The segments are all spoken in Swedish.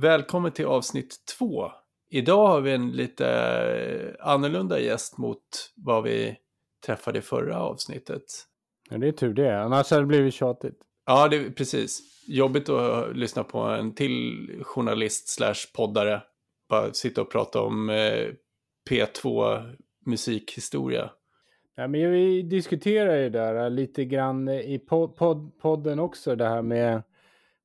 Välkommen till avsnitt två. Idag har vi en lite eh, annorlunda gäst mot vad vi träffade i förra avsnittet. Ja, det är tur det. Annars hade det blivit tjatigt. Ja, det är precis. Jobbigt att lyssna på en till journalist slash poddare. Bara sitta och prata om eh, P2 musikhistoria. Ja, men vi diskuterar ju där lite grann i pod pod podden också, det här med,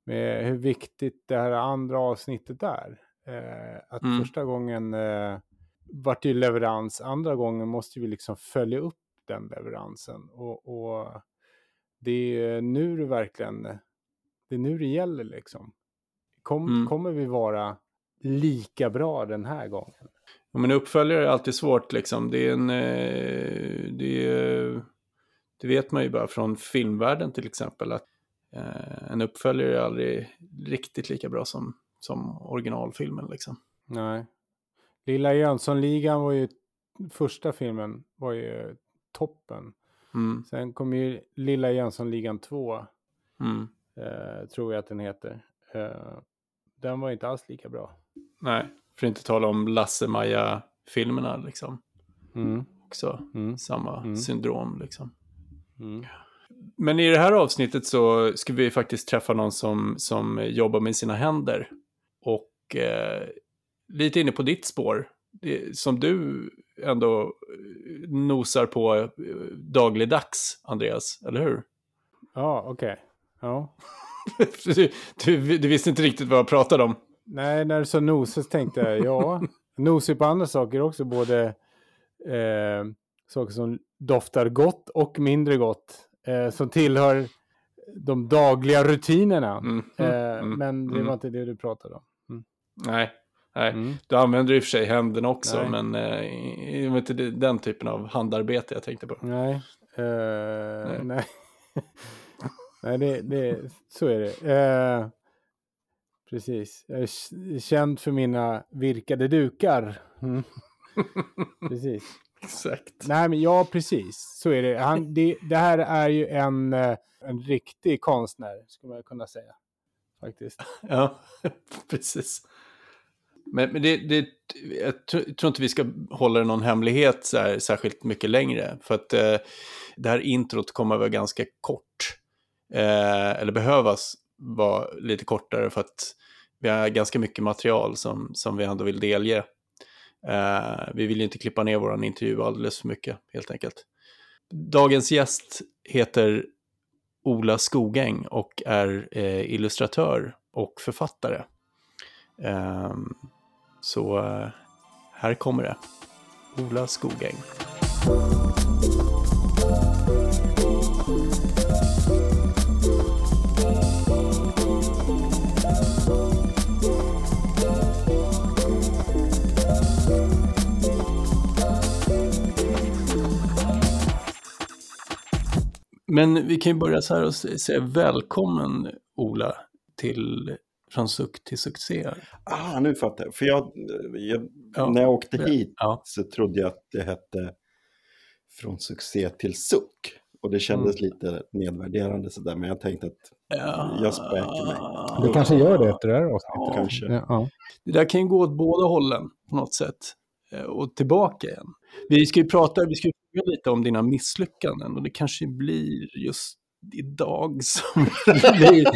med hur viktigt det här andra avsnittet är. Eh, att Mm. första gången eh, vart det ju leverans, andra gången måste vi liksom följa upp den leveransen. Och, och det är nu det verkligen, det är nu det gäller liksom. Kom, Mm. Kommer vi vara lika bra den här gången? Ja, men uppföljare är alltid svårt liksom. Det är en... Eh, det, är, det vet man ju bara från filmvärlden till exempel. Att en uppföljare är aldrig riktigt lika bra som, som originalfilmen liksom. Nej. Lilla Jönssonligan var ju, första filmen var ju toppen. Mm, Sen kom ju Lilla Jönssonligan 2, mm. eh, tror jag att den heter. Eh, den var inte alls lika bra. Nej, för att inte tala om Lasse-Maja-filmerna liksom. Också Mm. samma Mm. syndrom liksom. Mm. Men i det här avsnittet så ska vi faktiskt träffa någon som, som jobbar med sina händer. Och eh, lite inne på ditt spår, det, som du ändå eh, nosar på eh, dagligdags, Andreas, eller hur? Ja, okej. Ja. du, du, du visste inte riktigt vad jag pratade om. Nej, när du sa nosa tänkte jag, ja, nosar på andra saker också, både eh, saker som doftar gott och mindre gott, eh, som tillhör de dagliga rutinerna. Mm, Eh, mm, men det mm. var inte det du pratade om. Nej, nej. Mm. du använder i och för sig händerna också, Nej. men eh, det var inte den typen av handarbete jag tänkte på. Nej. Eh, nej. nej, det, det, så är det. Eh, precis. Jag är känd för mina virkade dukar. Mm. precis. Exakt. Nej, men ja, precis. Så är det. Han, det. Det här är ju en, eh, en riktig konstnär, skulle man kunna säga. Faktiskt. Ja, precis. Men, men det, det, jag tr- tror inte vi ska hålla det någon hemlighet så här, särskilt mycket längre. För att eh, det här introt kommer att vara ganska kort. Eh, eller behövas vara lite kortare för att vi har ganska mycket material som, som vi ändå vill delge. Eh, vi vill ju inte klippa ner vår intervju alldeles för mycket, helt enkelt. Dagens gäst heter Ola Skogäng och är eh, illustratör och författare. Eh, så eh, här kommer det. Ola Skogäng. Men vi kan ju börja så här och säga välkommen Ola till Från suck till succé. Ah, nu fattar jag. För jag, jag Ja. när jag åkte hit Ja. så trodde jag att det hette Från succé till suck. Och det kändes Mm. lite nedvärderande sådär. Men jag tänkte att Ja. Jag späker mig. Det kanske gör det efter det här avsnittet. Ja. kanske... Ja, ja. Det där kan ju gå åt båda hållen på något sätt. Eh, Och tillbaka igen. Vi ska ju prata, vi ska ju fråga lite om dina misslyckanden och det kanske blir just idag som blir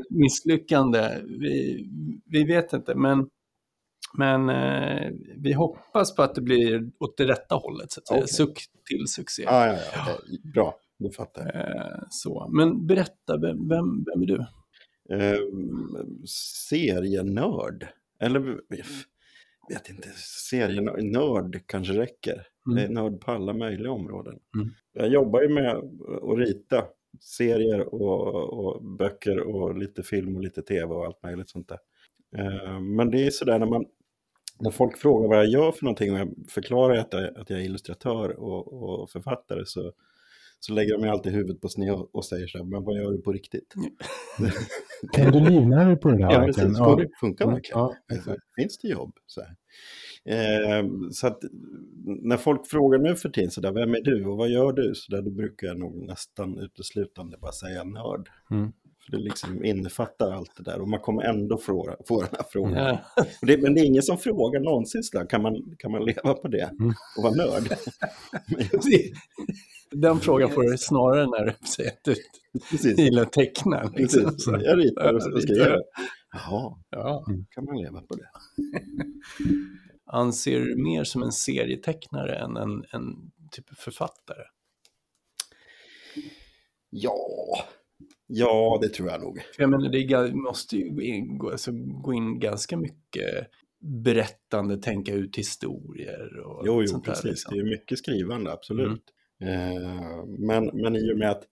ett misslyckande. Vi, vi vet inte, men, men eh, vi hoppas på att det blir åt det rätta hållet. Så att säga. Okej. Suck till succé. Ah, ja, ja, det- bra, det fattar jag. Eh, så. Men berätta, vem, vem, vem är du? Eh, serienörd. Eller vet inte, serienörd kanske räcker. Mm. Jag är nörd på alla möjliga områden. Mm. Jag jobbar ju med att rita serier och, och böcker och lite film och lite tv och allt möjligt sånt där. Eh, Men det är sådär när man när folk frågar vad jag gör för någonting och jag förklarar att jag, att jag är illustratör och, och författare så, så lägger de ju alltid huvudet på sned och, och säger så här, men vad gör du på riktigt? Kan du livnära dig på det där? Ja, verkligen? precis. Får det funka Mm, ja, exakt. Finns det jobb? Så, här. Eh, så att när folk frågar nu för tiden, så där, vem är du och vad gör du? Så där, då brukar jag nog nästan uteslutande bara säga nörd. Mm. För det liksom innefattar allt det där och man kommer ändå få, få den här frågan. Och Det, men det är ingen som frågar någonsin sådär, kan man, kan man leva på det och vara nörd? Den frågan får du snarare när du säger att du precis, gillar teckna. Liksom. precis. Jag ritar och skriver. Jaha, Ja. kan man leva på det? Anser du mer som en serietecknare än en, en typ författare? Ja, ja det tror jag nog. Jag menar, det måste ju gå alltså, gå in ganska mycket berättande, tänka ut historier och Jo, jo, sånt där, precis. liksom. Det är mycket skrivande, absolut. Eh, men, men i och med att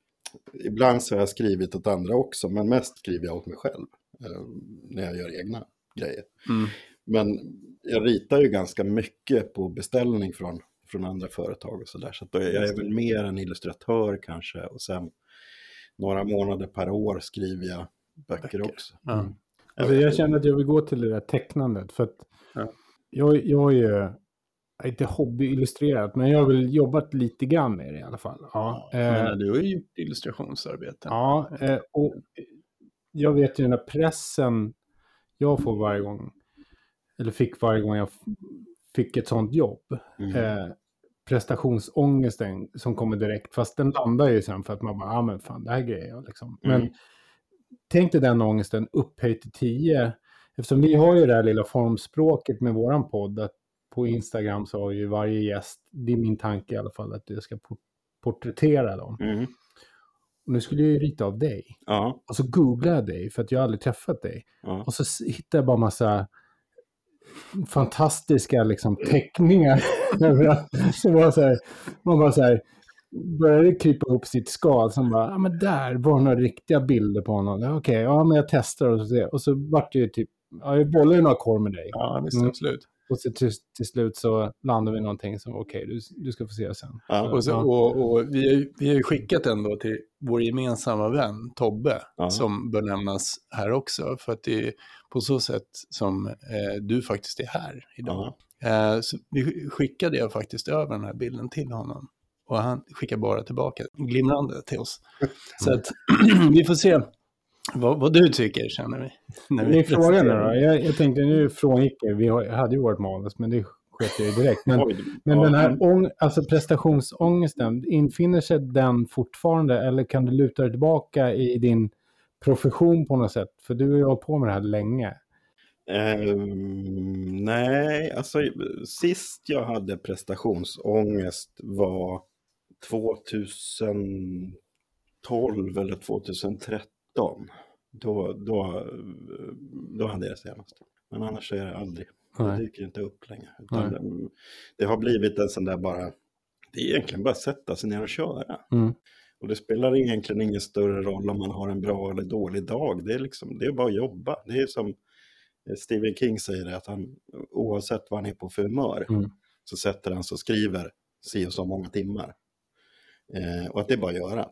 ibland så har jag skrivit åt andra också, men mest skriver jag åt mig själv eh, när jag gör egna grejer. Mm. Men jag ritar ju ganska mycket på beställning från, från andra företag och sådär. Så att då är jag är väl mer en illustratör kanske. Och sen några månader per år skriver jag böcker, Böcker. också. Ja. Alltså, jag känner att jag vill gå till det där tecknandet. För att Ja. jag, jag är ju, jag är inte hobbyillustrerat, men jag har väl jobbat lite grann med det i alla fall. Ja, menar, eh, du har ju gjort illustrationsarbeten. ja eh, och jag vet ju den där pressen jag får varje gång, eller fick varje gång jag fick ett sånt jobb. Mm. Prestationsångesten som kommer direkt, fast den landar ju sen för att man bara, ja ah, men fan, det här grejer jag liksom. Men Mm. tänk dig den ångesten upphöjt till 10. Eftersom vi har ju det här lilla formspråket med våran podd, att på Instagram så har ju varje gäst, det är min tanke i alla fall, att jag ska por- porträttera dem. Mm. Och nu skulle jag ju rita av dig. Ja, Och så googlade jag dig, för att jag aldrig träffat dig. ja. Och så hittade jag bara massa fantastiska liksom, teckningar. så var så här, man bara så här, började krypa ihop sitt skal. Som bara, ja men där var några riktiga bilder på honom. Okej, ja men jag testar och så ser. Och så vart det ju typ, ja jag bollade ju några korv med dig. Ja, visst, Mm. absolut. Och så till, till slut så landade vi i någonting som, okej, du, du ska få se sen. ja. Och, så, och, och vi, har, ju- vi har ju skickat den då till vår gemensamma vän Tobbe, Ja. som bör nämnas här också, för att det är på så sätt som eh, du faktiskt är här idag. ja. Eh, så vi skickade jag faktiskt över den här bilden till honom. Och han skickar bara tillbaka glimrande till oss. Så att vi får se vad, vad du tycker, känner vi. när vi Min fråga nu då, jag, jag tänkte nu frångick jag, vi har- hade ju vårt manus, men det sket jag ju direkt. Men, Oj, men ja, den här ång, alltså prestationsångesten, infinner sig den fortfarande eller kan du luta dig tillbaka i din profession på något sätt? För du har ju hållit på med det här länge. Ehm, nej, alltså sist jag hade prestationsångest var 2012 eller 2013. Då, då, då hade jag senast. Men annars är det aldrig. Det Nej. dyker inte upp längre. Det, det har blivit en sån där bara, det är egentligen bara att sätta sig ner och köra. Mm. Och det spelar egentligen ingen större roll om man har en bra eller dålig dag. Det är, liksom, det är bara att jobba. Det är som Stephen King säger att han oavsett vad han är på för humör Mm. så sätter han sig och skriver si och så många timmar. Eh, och att det är bara att göra.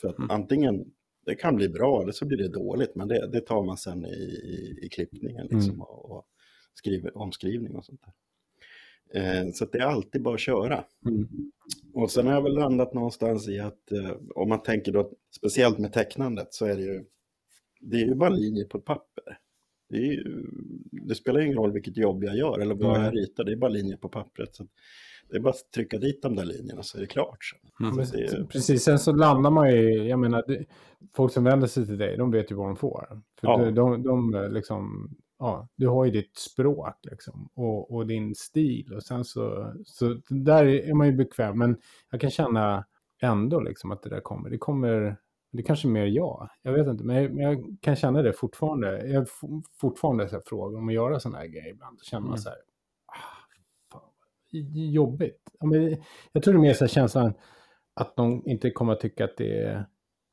För att Mm. antingen, det kan bli bra eller så blir det dåligt, men det, det tar man sen i, i, i klippningen liksom, Mm. och, och skriver, omskrivning och sånt där. Eh, så det är alltid bara att köra. Mm. Och sen har jag väl landat någonstans i att eh, om man tänker då, speciellt med tecknandet, så är det ju, det är ju bara linjer på ett papper. Det, ju, det spelar ingen roll vilket jobb jag gör eller vad jag ritar, det är bara linjer på pappret. Så det är bara att trycka dit de där linjerna så är det klart. sen. Mm. Så det är, Precis, sen så landar man ju, jag menar, det, folk som vänder sig till dig, de vet ju vad de får. För Ja. de, de, de liksom, ja, du har ju ditt språk liksom, och, och din stil. Och sen så, så där är man ju bekväm. Men jag kan känna ändå liksom att det där kommer. Det kommer, det är kanske mer jag. Jag vet inte, men jag, men jag kan känna det fortfarande. Jag har fortfarande så här frågor om att göra sådana här grejer ibland. Då känner man Mm. så här, jobbigt. Jag tror det är mer så här känslan att de inte kommer att tycka att det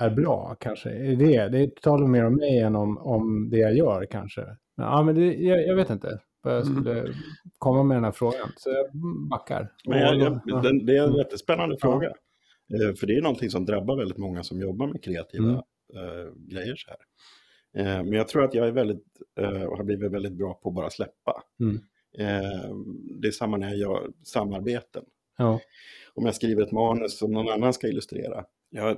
är bra kanske. Det, det talar mer om mig än om, om det jag gör kanske. Men, ja, men det, jag, jag vet inte vad jag Mm. skulle komma med den här frågan. Så jag backar. men jag, Ja. jag, den, det är en Mm. jättespännande Ja. fråga. Eh, för det är någonting som drabbar väldigt många som jobbar med kreativa Mm. eh, grejer så här. Eh, men jag tror att jag är väldigt, eh, och har blivit väldigt bra på att bara släppa. Mm. Eh, det är samma när jag gör samarbeten. Ja. om jag skriver ett manus som någon annan ska illustrera Jag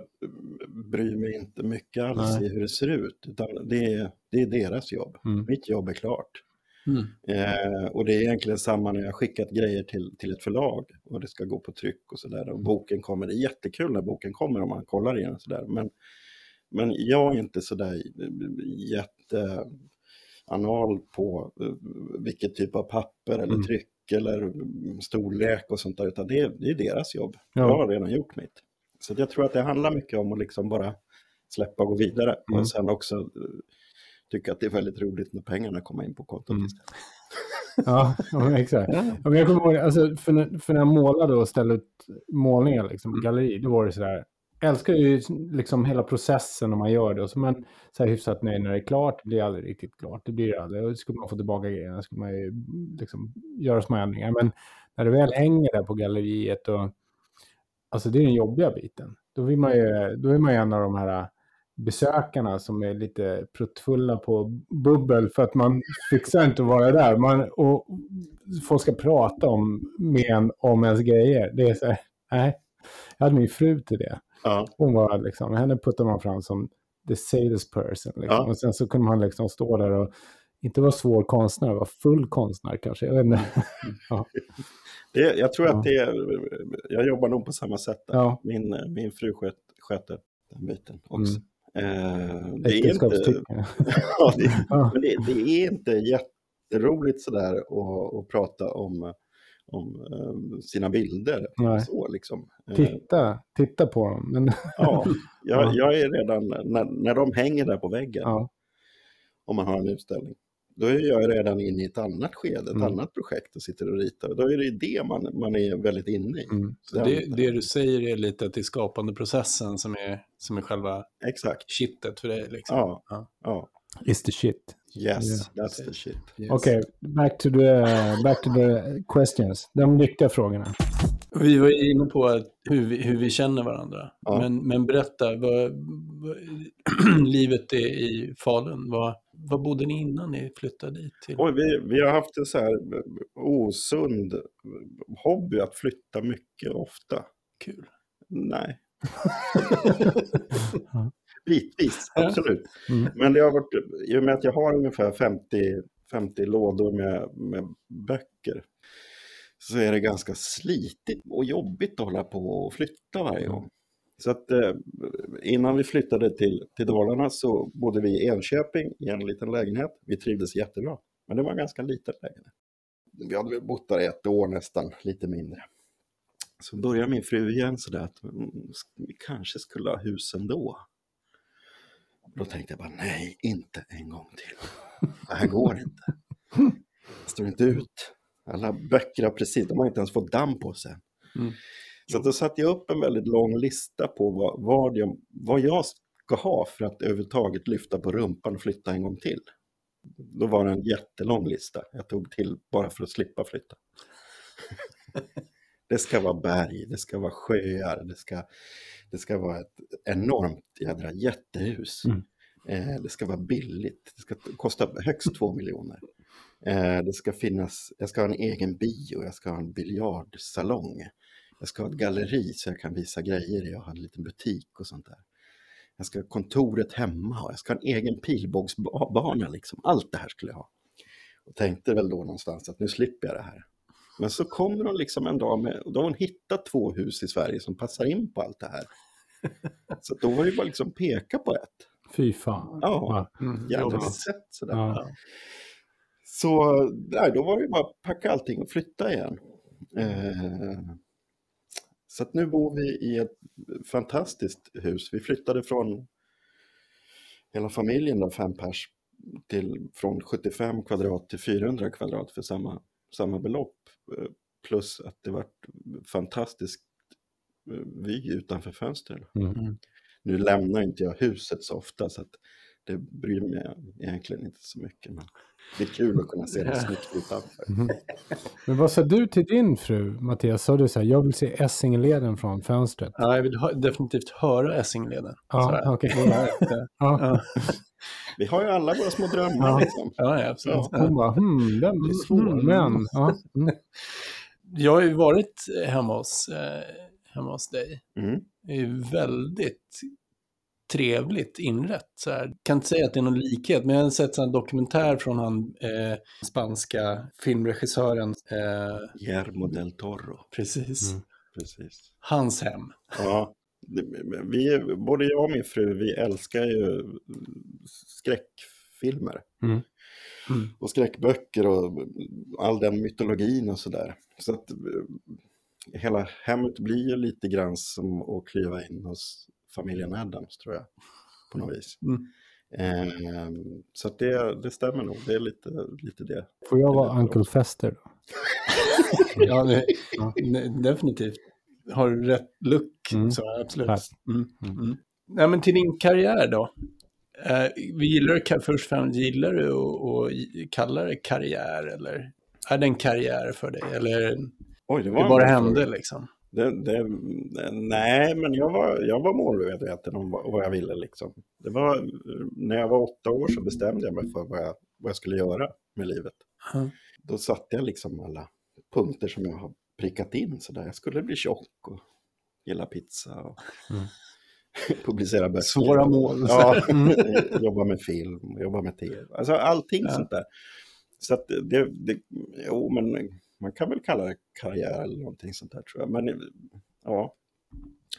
bryr mig inte mycket alls Nej. i hur det ser ut. Utan det, är, det är deras jobb. Mm. Mitt jobb är klart. Mm. Eh, och det är egentligen samma när jag skickat grejer till, till ett förlag och det ska gå på tryck och sådär. Och boken kommer. Det är jättekul när boken kommer om man kollar i den och sådär. Men, men jag är inte sådär jätteanal på eh, vilket typ av papper eller Mm. tryck eller mm, storlek och sånt där. Utan det, är- det är deras jobb. Ja. Jag har redan gjort mitt. Så jag tror att det handlar mycket om att liksom bara släppa och gå vidare. Mm. Och sen också eh, tycka att det är väldigt roligt när pengarna kommer in på kontot Mm. istället. Ja, exakt. Ja. Jag kommer ihåg, alltså, för, när, för när jag målade och ställde ut målningar liksom, på Mm. galleri, då var det sådär älskar ju liksom hela processen när man gör det. Och så man så här hyfsat nöjd när det är klart. Det blir aldrig riktigt klart. Det blir det aldrig. Och skulle man få tillbaka grejerna skulle man ju liksom göra små ändringar. Men när det väl hänger där på galleriet och alltså det är den jobbiga biten. Då, vill man ju, då är man ju en av de här besökarna som är lite pruttfulla på bubbel för att man fixar inte att vara där. Man, och folk ska prata om, med en om ens grejer. Det är så här, nej. Jag hade min fru till det. Ja, Hon var liksom, henne puttar man fram som the salesperson. Liksom. Ja. Och sen så kunde man liksom stå där och inte vara svår konstnär, vara full konstnär kanske. Jag vet inte. det, jag tror Ja. att det är, jag jobbar nog på samma sätt. Ja. Min, min fru sköt, sköter den biten också. Mm. Eh, det är inte, ja, det, Ja. men det, det är inte jätteroligt sådär att prata om, om eh, sina bilder. Nej. Så liksom. Eh, Titta, titta på dem. Men, Ja, jag, Ja. jag är redan, när, när de hänger där på väggen, ja. om man har en utställning, då är jag redan inne i ett annat skede, ett Mm. annat projekt och sitter och ritar. Då är det det man, man är väldigt inne i. Mm. Det, det du säger är lite att det är skapandeprocessen som är, som är själva Exakt. kittet för dig. Liksom. Ja, Ja. ja. Is the shit. Yes, that's the shit. Yes. Okej, back, to the, back to the questions. De viktiga frågorna. Vi var ju inne på hur, vi, hur vi känner varandra. Ja. Men, men berätta, vad, vad, livet är i Falun. Vad, vad bodde ni innan ni flyttade dit? Till? Oj, vi, vi har haft en så här osund hobby att flytta mycket och ofta. Kul. Nej. Bitvis, absolut. Mm. Men det har varit, i och med att jag har ungefär 50, 50 lådor med, med böcker så är det ganska slitigt och jobbigt att hålla på och flytta varje gång. Så att eh, innan vi flyttade till, till Dalarna så bodde vi i Enköping i en liten lägenhet. Vi trivdes jättebra, men det var en ganska liten lägenhet. Vi hade bott där ett år nästan, lite mindre. Så började min fru igen sådär att mm, vi kanske skulle ha hus ändå. Då tänkte jag bara nej, inte en gång till. Det här går inte. Det står inte ut. Alla böcker har precis, de har inte ens fått damm på sig. Mm. Så då satte jag upp en väldigt lång lista på vad, vad, jag, vad jag ska ha för att överhuvudtaget lyfta på rumpan och flytta en gång till. Då var det en jättelång lista. Jag tog till bara för att slippa flytta. Det ska vara berg, det ska vara sjöar, det ska, det ska vara ett enormt jädra jättehus. Mm. Eh, det ska vara billigt, det ska kosta högst två miljoner. Eh, det ska finnas, jag ska ha en egen bio, jag ska ha en biljardsalong. Jag ska ha ett galleri så jag kan visa grejer, jag har en liten butik och sånt där. Jag ska ha kontoret hemma och jag ska ha en egen pilbågsbana liksom. Allt det här skulle jag ha. Och tänkte väl då någonstans att nu slipper jag det här. Men så kommer hon liksom en dag med, och då har hon hittat två hus i Sverige som passar in på allt det här. Så då var det bara liksom peka på ett. Fy fan. Ja, Mm, jävla jobbigt. sätt sådär. Ja. Så nej, då var det bara att packa allting och flytta igen. Eh, så att nu bor vi i ett fantastiskt hus. Vi flyttade från hela familjen, då, fem pers, till, från 75 kvadrat till 400 kvadrat för samma, samma belopp. Eh, Plus att det var fantastisk eh, vy utanför fönstren. Mm. Nu lämnar inte jag huset så ofta så att det bryr mig egentligen inte så mycket. Men det är kul att kunna se det snyggt utanför. Men vad sa du till din fru, Mattias? Sa du så här, jag vill se Essingeleden från fönstret? Ja, jag vill definitivt höra Essingeleden. Ja, okej. Ja. Ja, Vi har ju alla våra små drömmar Ja. liksom. ja, absolut. Ja. Hon bara, hmm, den blir svår, Mm. men... Ja. Mm. Jag har ju varit hemma hos, eh, hemma hos dig. Mm. Det är ju väldigt trevligt inrätt. Så här. Kan inte säga att det är någon likhet, men jag har sett en dokumentär från han eh, spanska filmregissören. Eh, Guillermo del Toro. precis. Mm. Precis. Hans hem. Ja, vi, både jag och min fru, vi älskar ju skräckfilmer. Mm. Mm. Och skräckböcker och all den mytologin och sådär. Så att eh, hela hemmet blir ju lite grann som att kliva in hos familjen Addams tror jag. På något vis. Mm. Eh, så att det, det stämmer nog, det är lite, lite det. Får jag vara Uncle Fester då? Ja, det, Ja. definitivt. Har rätt look Mm. så absolut. Mm. Mm. Mm. Nej, men till din karriär då. Eh, vi gillar det, först och främst, gillar du att kalla det karriär eller är det en karriär för dig? Eller Oj, det det var en bara hände liksom? Det, det, nej, men jag var, jag var målmedveten om vad, jag ville. Liksom. Det var, när jag var åtta år så bestämde jag mig för vad jag, vad jag skulle göra med livet. Ja. Då satte jag liksom alla punkter som jag har prickat in. Så där. Jag skulle bli tjock och gilla pizza och Mm. publicera böcker. Svåra mål. Ja, jobba med film, jobba med tv. Alltså allting Ja. sånt där. Så att det, det, jo men man kan väl kalla det karriär eller någonting sånt där tror jag. Men ja,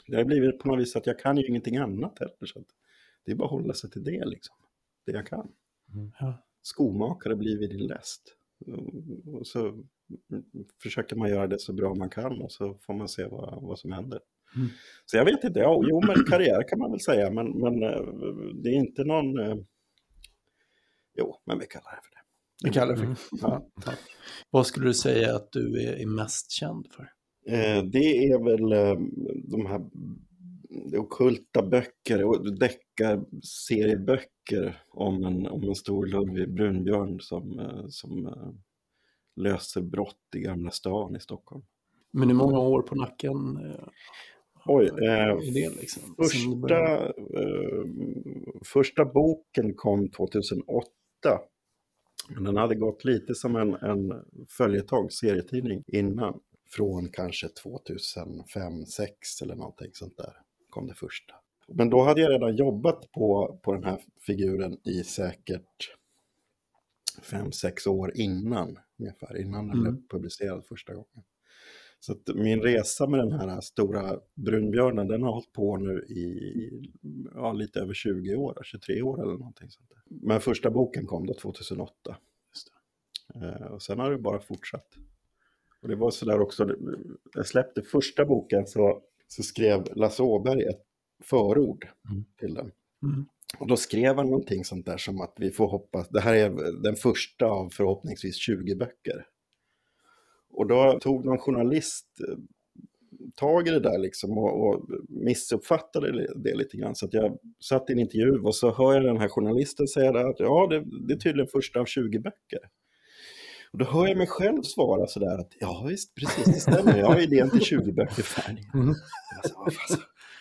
det har blivit på något vis att jag kan ju ingenting annat heller. Så det är bara att hålla sig till det liksom. Det jag kan. Ja. Skomakare blir vid din läst. Och så försöker man göra det så bra man kan och så får man se vad, vad som händer. Mm. Så jag vet inte, ja, jo men karriär kan man väl säga, men, men eh, det är inte någon... eh, Jo, men vi kallar det för det. Vi kallar det för Mm. ja. ja. Vad skulle du säga att du är mest känd för? Eh, Det är väl eh, de här okulta böcker och deckar-serieböcker om en, om en stor Ludvig Brunbjörn som, som löser brott i Gamla stan i Stockholm. Men hur många år på nacken eh, Oj, eh, det liksom? Första, eh, första boken kom 2008. Men den hade gått lite som en, en följetong, serietidning innan. Från kanske 2005, 2006 eller någonting sånt där kom det första. Men då hade jag redan jobbat på, på den här figuren i säkert 5-6 år innan. Ungefär innan den Mm. blev publicerad första gången. Så min resa med den här stora brunbjörnen, den har hållit på nu i ja, lite över 20 år, 23 år eller någonting sånt där. Men första boken kom då 2008. Just Eh, och sen har det bara fortsatt. Och det var sådär också, jag släppte första boken så, så skrev Lasse Åberg ett förord Mm. till den. Mm. Och då skrev han någonting sånt där som att vi får hoppas, det här är den första av förhoppningsvis 20 böcker. Och då tog någon journalist eh, tag i det där liksom och, och missuppfattade det, lite grann. Så jag satt i en intervju och så hör jag den här journalisten säga att ja, det, det är tydligen första av 20 böcker. Och då hör jag mig själv svara sådär att ja visst, precis det stämmer, jag har idén till 20 böcker färdig. Mm. Alltså, vad, fan,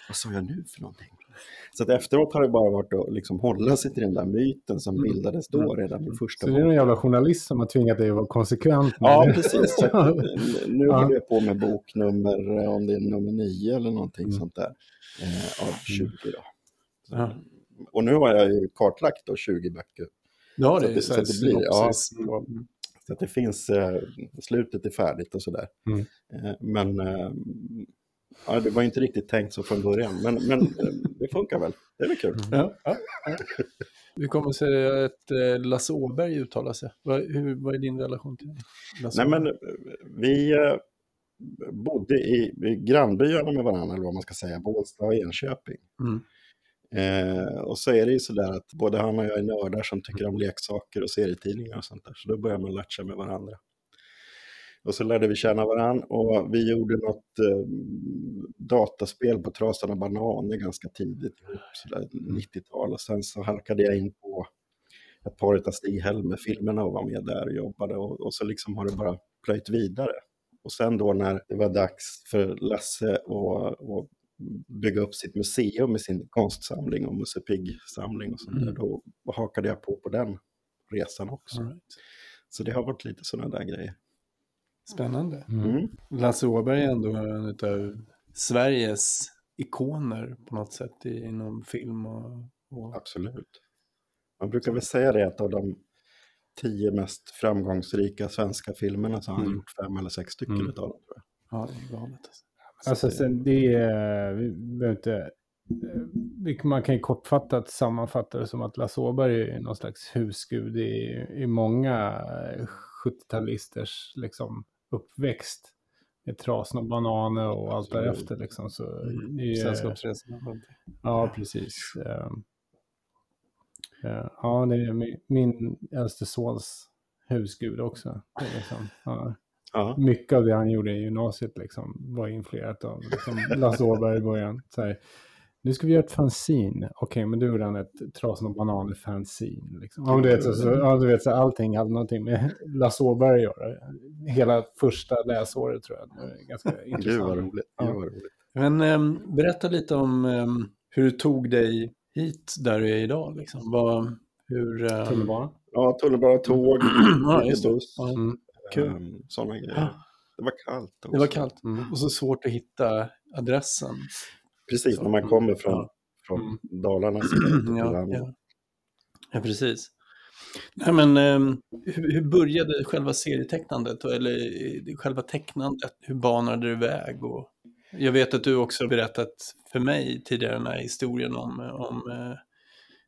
vad sa jag nu för någonting? Så att efteråt har det bara varit att liksom hålla sig till den där myten som Mm. bildades då redan i första Så det är någon jävla journalist som har tvingat dig att vara konsekvent. Ja, det. precis. Så att, nu Ja. håller jag på med bok nummer, eh, om det är nummer nio eller någonting Mm. sånt där, eh, av 20 då. Så, Ja. Och nu har jag ju kartlagt då 20 böcker. Ja, Så det att är det- så så det blir- ja. mm. Så att det finns, eh, slutet är färdigt och sådär. Mm. Eh, men eh, ja, det var inte riktigt tänkt så från början. Men, men eh, det funkar väl. Det är väl kul. Ja, ja, ja. Hur kommer det sig att eh, Lasse Åberg uttalar sig? Vad, hur, vad är din relation till Lasse Nej, men eh, vi bodde i, i grannbyarna med varandra, eller vad man ska säga, Bålsta och Enköping. Mm. Eh, och så är det ju sådär att både han och jag är nördar som tycker om leksaker och serietidningar och sånt där. Så då börjar man latcha med varandra. Och så lärde vi känna varandra och vi gjorde något eh, dataspel på Trasan och Bananer ganska tidigt, ihop, sådär 90-tal. Och sen så halkade jag in på ett par av Stig Helmer-filmerna och var med där och jobbade. Och, och så liksom har det bara plöjt vidare. Och sen då när det var dags för Lasse att att bygga upp sitt museum med sin konstsamling och Musse Pigg-samling och sånt där, Mm. då hakade jag på på den resan också. Right. Så det har varit lite sådana där grejer. Spännande. Mm. Mm. Lasse Åberg är ändå en av Sveriges ikoner på något sätt inom film och... och... Absolut. Man brukar väl säga det att av de tio mest framgångsrika svenska filmerna så har han Mm. gjort fem eller sex stycken Mm. utav dem. Tror jag. Ja, det är galet. Alltså. Så Alltså det- sen det är, vi behöver inte, eh, man kan ju kortfattat sammanfatta det som att Lasse Åberg är någon slags husgud i, i många eh, 70-talisters liksom uppväxt. Med trasen och bananer och allt Absolut. därefter liksom. Så Mm. det är, Sällskapsresan. Ja, precis. Ehm, eh, Ja, det är min, min äldste sons husgud också. Liksom, ja Ja, mycket av det han gjorde i gymnasiet liksom, var influerat av liksom, Lasse Åberg i början. Så här, nu ska vi göra ett fanzine. Okej, men du gjorde han ett Trasan och bananer fanzine. Liksom. Ja, du vet, så, så, ja, du vet så, allting hade någonting med Lasse Åberg att göra. Hela första läsåret tror jag. Det är ganska gud intressant. vad roligt. Gud Ja. vad roligt. Men ehm, berätta lite om ehm, hur du tog dig hit där du är idag. Liksom. Vad, hur... ehm, Tunnelbana. Ja, tunnelbana, tåg, Ja, buss, Ja, Mm. kul. ehm, sådana grejer. Ja, Det var kallt också. det var kallt. Mm. Och så svårt att hitta adressen. Precis, Så. när man kommer från, Ja. från Mm. Dalarna. Ja, ja. ja, precis. Nej, men ehm, hur, hur började själva serietecknandet? Eller eh, själva tecknandet? Hur banade du väg? Och jag vet att du också berättat för mig tidigare den här historien om, om, eh,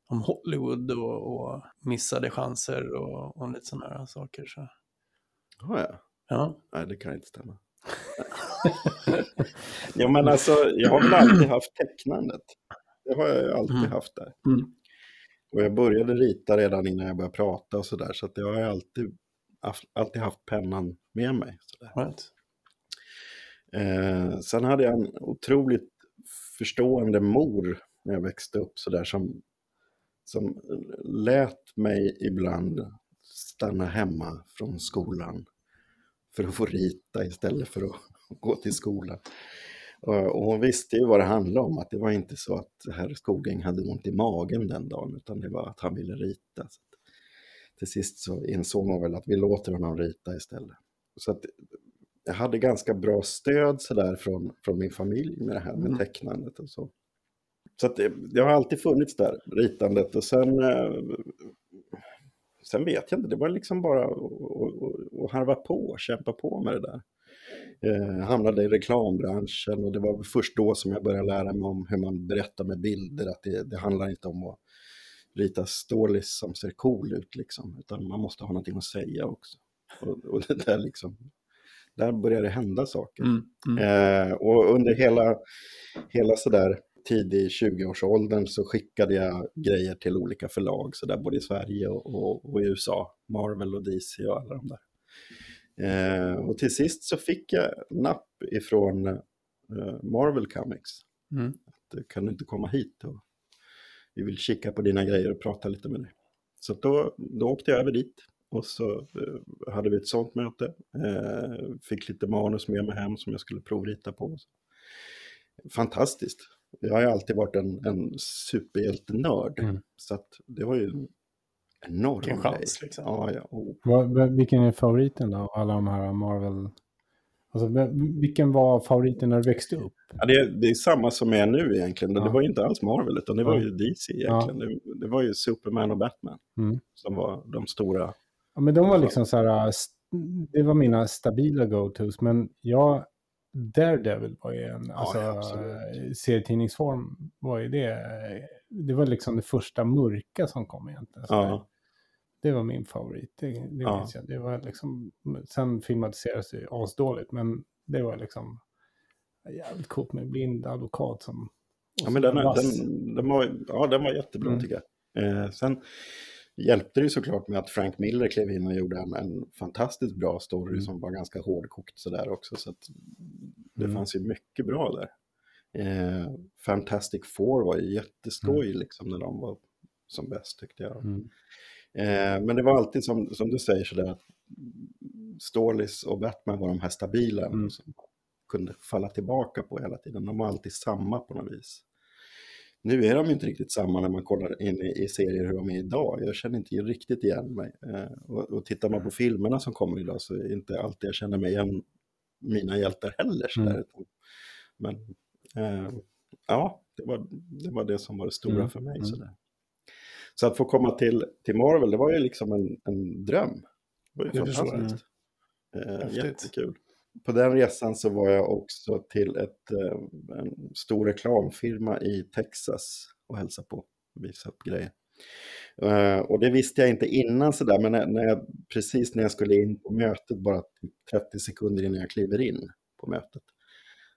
om Hollywood och, och missade chanser och, och lite sådana här saker. Så. Ja, ja. Ja. Nej, det kan inte stämma. ja, men alltså, jag har väl alltid haft tecknandet. Det har jag ju alltid Mm. haft där. Mm. Och jag började rita redan innan jag började prata och sådär. Så att jag har alltid, alltid haft pennan med mig. Sådär. Right. Eh, sen hade jag en otroligt förstående mor när jag växte upp sådär som, som lät mig ibland stanna hemma från skolan för att få rita istället för att gå till skolan. Och och hon visste ju vad det handlade om, att det var inte så att herr Skogäng hade ont i magen den dagen, utan det var att han ville rita. Så till sist så insåg man väl att vi låter honom rita istället. Så att jag hade ganska bra stöd sådär från, från min familj med det här med Mm. tecknandet och så. Så att det, det har alltid funnits där, ritandet. Och sen, eh, sen vet jag inte, det var liksom bara att harva på, kämpa på med det där. Eh, hamnade i reklambranschen och det var först då som jag började lära mig om hur man berättar med bilder. Att det, det handlar inte om att rita stålis som ser cool ut liksom, utan man måste ha någonting att säga också. Och, och det där liksom, där började det hända saker. Mm. Mm. Eh, och under hela, hela sådär tidig 20-årsåldern så skickade jag grejer till olika förlag, så där, både i Sverige och, och, och i USA. Marvel och DC och alla de där. Eh, och till sist så fick jag napp ifrån eh, Marvel Comics. Mm. Att, eh, kan du inte komma hit och vi vill kika på dina grejer och prata lite med dig. Så då, då åkte jag över dit och så eh, hade vi ett sånt möte. Eh, fick lite manus med mig hem som jag skulle provrita på. Fantastiskt. Jag har ju alltid varit en, en superhjältenörd. Mm. Så det var ju en enorm Vilken chans, liksom. Ja, ja. Vad- vad- vilken är favoriten då av alla de här Marvel? Alltså, vilken var favoriten när du växte upp? ja, det, är- det är samma som är nu egentligen. Det Ja. var ju inte alls Marvel utan det var ju DC egentligen. Det, det var ju Superman och Batman Mm. som var de stora. Ja, men de var liksom så här, det var mina stabila go-tos, men jag, Daredevil var ju en, alltså ja, absolut. äh, serietidningsform var ju det, det var liksom det första mörka som kom egentligen. Så Ja. Det var min favorit, det, det Ja. minns jag. Det var liksom, sen filmatiserades det asdåligt, men det var liksom jävligt coolt med blind advokat som... Ja, men den, den, den, var, ja, den var jättebra Mm. tycker jag. Eh, sen hjälpte det såklart med att Frank Miller klev in och gjorde en, en fantastiskt bra story Mm. som var ganska hårdkokt sådär också. Så det Mm. fanns ju mycket bra där. Eh, Fantastic Four var ju jätteskoj liksom när de var som bäst tyckte jag. Mm. Eh, men det var alltid som, som du säger sådär att Stålis och Batman var de här stabila Mm. som kunde falla tillbaka på hela tiden. De var alltid samma på något vis. Nu är de ju inte riktigt samma när man kollar in i, i serier hur de är idag. Jag känner inte riktigt igen mig. Eh, och, och tittar man på filmerna som kommer idag så är det inte alltid jag känner mig igen mina hjältar heller. Sådär. Mm. Men eh, ja, det var, det var det som var det stora Mm, för mig. mm. Sådär. Så att få komma till, till Marvel, det var ju liksom en, en dröm. Det var ju fantastiskt. Eh, jättekul. På den resan så var jag också till ett, eh, en stor reklamfirma i Texas och hälsade på. Visa upp grejer. Eh, och det visste jag inte innan sådär, men när, jag, precis när jag skulle in på mötet, bara typ 30 sekunder innan jag kliver in på mötet,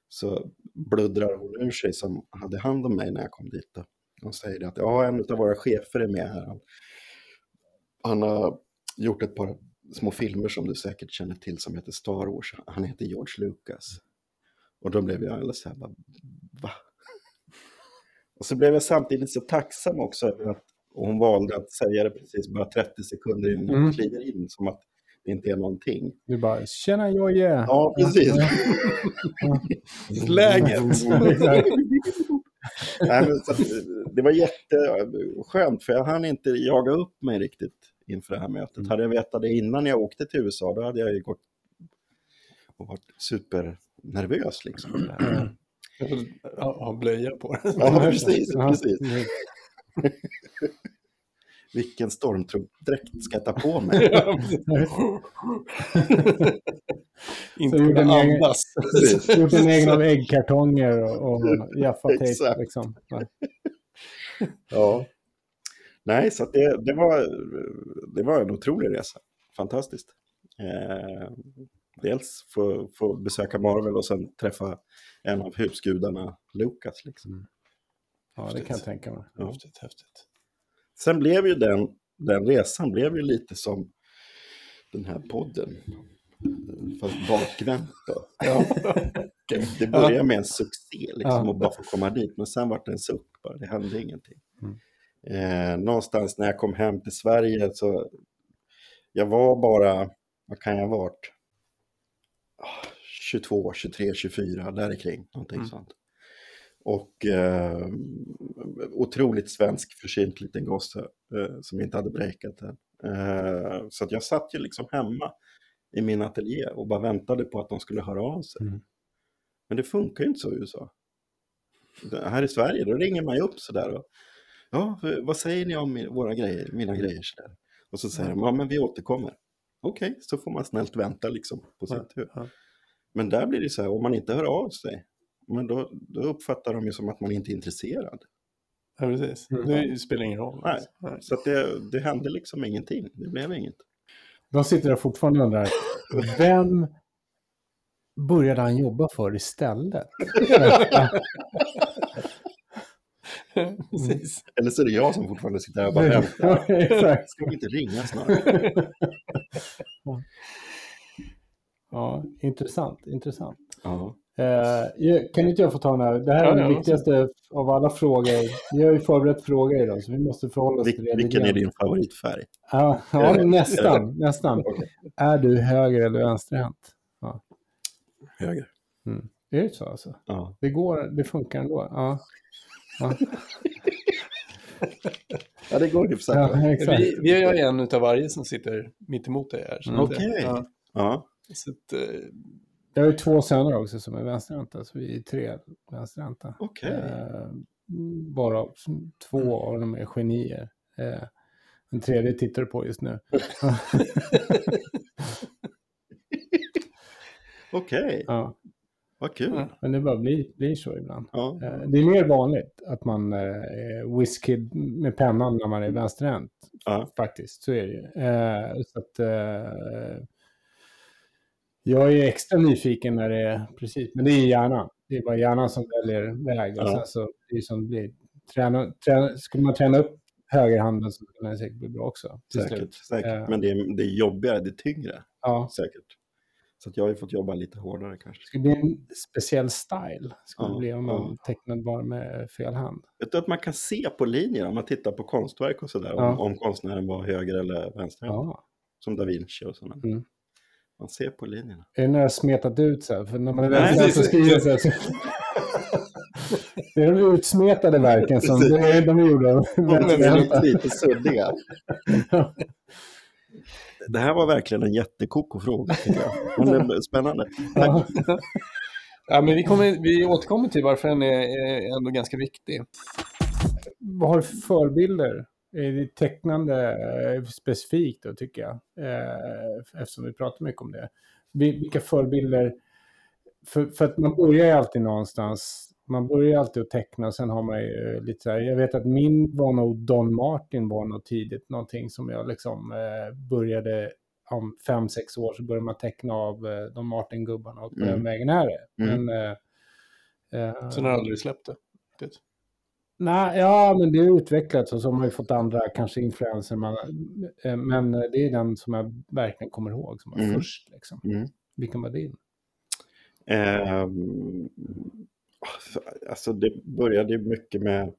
så bluddrar hon ur sig som hade hand om mig när jag kom dit. Då. Säger att ja, en av våra chefer är med här. Han, han har gjort ett par små filmer som du säkert känner till som heter Star Wars. Han heter George Lucas. Och då blev jag alldeles så här, bara, va? Och så blev jag samtidigt så tacksam också över att hon valde att säga det precis bara 30 sekunder innan Mm. kliver in, som att det inte är någonting. Du bara, tjena Jojje! Ja, precis. Läget. Exakt. Nej, så det var jätteskönt, för jag hann inte jaga upp mig riktigt inför det här mötet. Mm. Hade jag vetat det innan jag åkte till USA, då hade jag ju gått och varit supernervös. Liksom. Ja, ha blöja på den. Ja, precis. Ja. precis. Vilken stormtruppdräkt ska jag ta på mig? Inte Så gjorde kunna andas. Gjort en egen av äggkartonger och, och gaffatejp. Exakt. Liksom. Ja. Nej, så det, det, var, det var en otrolig resa. Fantastiskt. Eh, dels få, få besöka Marvel och sen träffa en av husgudarna, Lucas. Liksom. ja, det kan jag tänka mig. Ja. Häftigt, häftigt. Sen blev ju den, den resan blev ju lite som den här podden. Fast bakvänt då. Ja. Det började med en succé liksom Ja. och bara få komma dit. Men sen var det en suck bara, det hände ingenting. Mm. Eh, någonstans när jag kom hem till Sverige så jag var bara, vad kan jag ha varit? Ah, 22, 23, 24, där kring någonting Mm. sånt. Och eh, otroligt svensk, försynt liten gosse eh, som inte hade breakat än. Eh, så att jag satt ju liksom hemma i min ateljé och bara väntade på att de skulle höra av sig. Mm. Men det funkar ju inte så i USA. Här i Sverige, då ringer man ju upp sådär och ja, vad säger ni om våra grejer, mina grejer sådär. Och så säger de, ja men vi återkommer. Okej, så får man snällt vänta liksom på sin tur. ja. Men där blir det så här, om man inte hör av sig, men då, då uppfattar de ju som att man inte är intresserad. Ja, precis. Mm. Det spelar ingen roll. Nej. Nej. Så det, det hände liksom ingenting, det blev inget. De sitter där fortfarande och undrar, vem började han jobba för istället? precis. Eller så är det jag som fortfarande sitter här och bara väntar. Ja, Exakt. Ska vi inte ringa snart? Ja, intressant, intressant. Ja. Eh, kan inte jag få ta den här? Det här är Ja, den ja, viktigaste av alla frågor. Vi har ju förberett frågor idag, så vi måste förhålla oss Vil- till det. vilken är din favoritfärg? grann. Ja, ja nästan. nästan. Okej. Är du höger eller vänsterhänt? Höger. Mm. Är det så alltså? Ja. Det går, det funkar ändå? Ja, ja. ja, det går hyfsat bra. ja. Vi, vi har ju en utav varje som sitter mitt emot dig här. Mm. Okej. Ja, Ja. så att, eh, Jag har ju två söner också som är vänsterhänta, så vi är tre vänsterhänta. Okej. Eh, bara två av dem är genier. Eh, den tredje tittar du på just nu. Okej, ja, vad kul. Ja. men det bara blir, blir så ibland. Ja. Eh, det är mer vanligt att man eh, är whiskid med pennan när man är vänsterhänt. Ja. Faktiskt, så är det ju. Eh, så att, eh, jag är extra nyfiken när det är precis, men det är hjärnan. Det är bara hjärnan som väljer väg. Och Ja. sen så det är som det blir. Träna, träna, skulle man träna upp högerhanden så skulle det säkert bli bra också. Säkert, säkert. Eh, Men det är, det är jobbigare, det är tyngre. Ja, Säkert. Så jag har ju fått jobba lite hårdare kanske. det skulle bli en speciell style. Skulle Ja, det bli om man ja. tecknade bara med fel hand. Vet du att man kan se på linjer om man tittar på konstverk och sådär. Om, Ja. om konstnären var höger eller vänster. Ja. Som da Vinci och sådana. Mm. Man ser på linjerna. Är det när har smetat ut så här? För när man är Nej, vänsterhänt så skriver så här. Så... Det är de utsmetade verken som det är de av De är lite suddiga. Det här var verkligen en jättekoko fråga. Men det spännande. Ja. Ja, men vi, kommer, vi återkommer till varför den är, är ändå ganska viktig. Vad har du för förebilder? Är det tecknande eh, specifikt då, tycker jag? Eh, eftersom vi pratar mycket om det. Vi- Vilka förebilder? För, för att man börjar ju alltid någonstans. Man börjar ju alltid att teckna och sen har man ju eh, lite så här. Jag vet att min var nog Don Martin var nog tidigt någonting som jag liksom eh, började om fem, sex år så började man teckna av eh, Don Martin-gubbarna och på Mm. den vägen är det. Mm. Men, eh, eh, Sen har jag aldrig släppt det. Det- Nej, ja, men det är utvecklat och så har man ju fått andra kanske influenser. Man, eh, men det är den som jag verkligen kommer ihåg som var Mm. först. Liksom. Mm. Vilken var din? Ehm, alltså det började mycket med...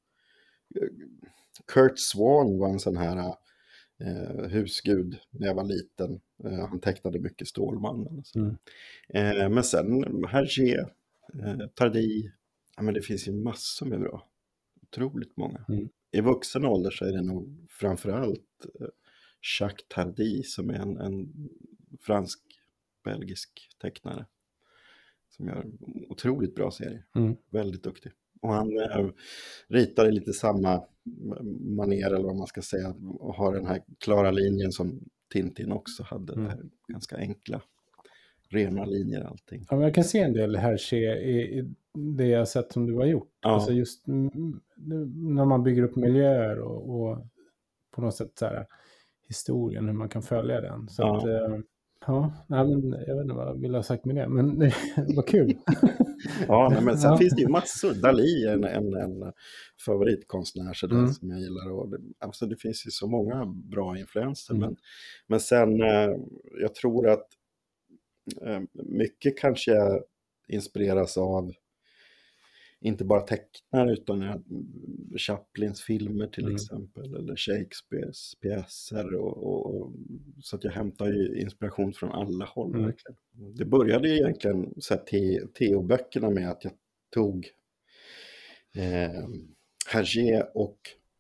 Kurt Swan var en sån här eh, husgud när jag var liten. Eh, han tecknade mycket Stålmannen. Mm. Eh, men sen Hergé, eh, Tardi. Ja, men det finns ju massor med bra. Otroligt många. Mm. I vuxen ålder så är det nog framförallt eh, Jacques Tardy som är en, en fransk-belgisk tecknare. Som gör otroligt bra serier. Mm. Väldigt duktig. Och han eh, ritar i lite samma manér eller vad man ska säga. Och har den här klara linjen som Tintin också hade. Mm. Här ganska enkla, rena linjer allting. Ja, men jag kan se en del Hergé i, i det jag sett som du har gjort. Ja. Alltså just mm, nu när man bygger upp miljöer och, och på något sätt så här, historien, hur man kan följa den. Så Ja. att, eh, ja, nej, men jag vet inte vad jag vill ha sagt med det, men det var kul. Ja, nej, men sen Ja. finns det ju massor. Dali är en, en, en favoritkonstnär sådär, Mm. som jag gillar. Och det, alltså, det finns ju så många bra influenser. Mm. Men, men sen, eh, jag tror att eh, mycket kanske inspireras av inte bara tecknare utan Chaplins filmer till Mm. exempel. Eller Shakespeares pjäser. Och, och, och, så att jag hämtar ju inspiration från alla håll. Mm. Verkligen. Det började egentligen så här, te- Theo-böckerna med att jag tog eh, Hergé och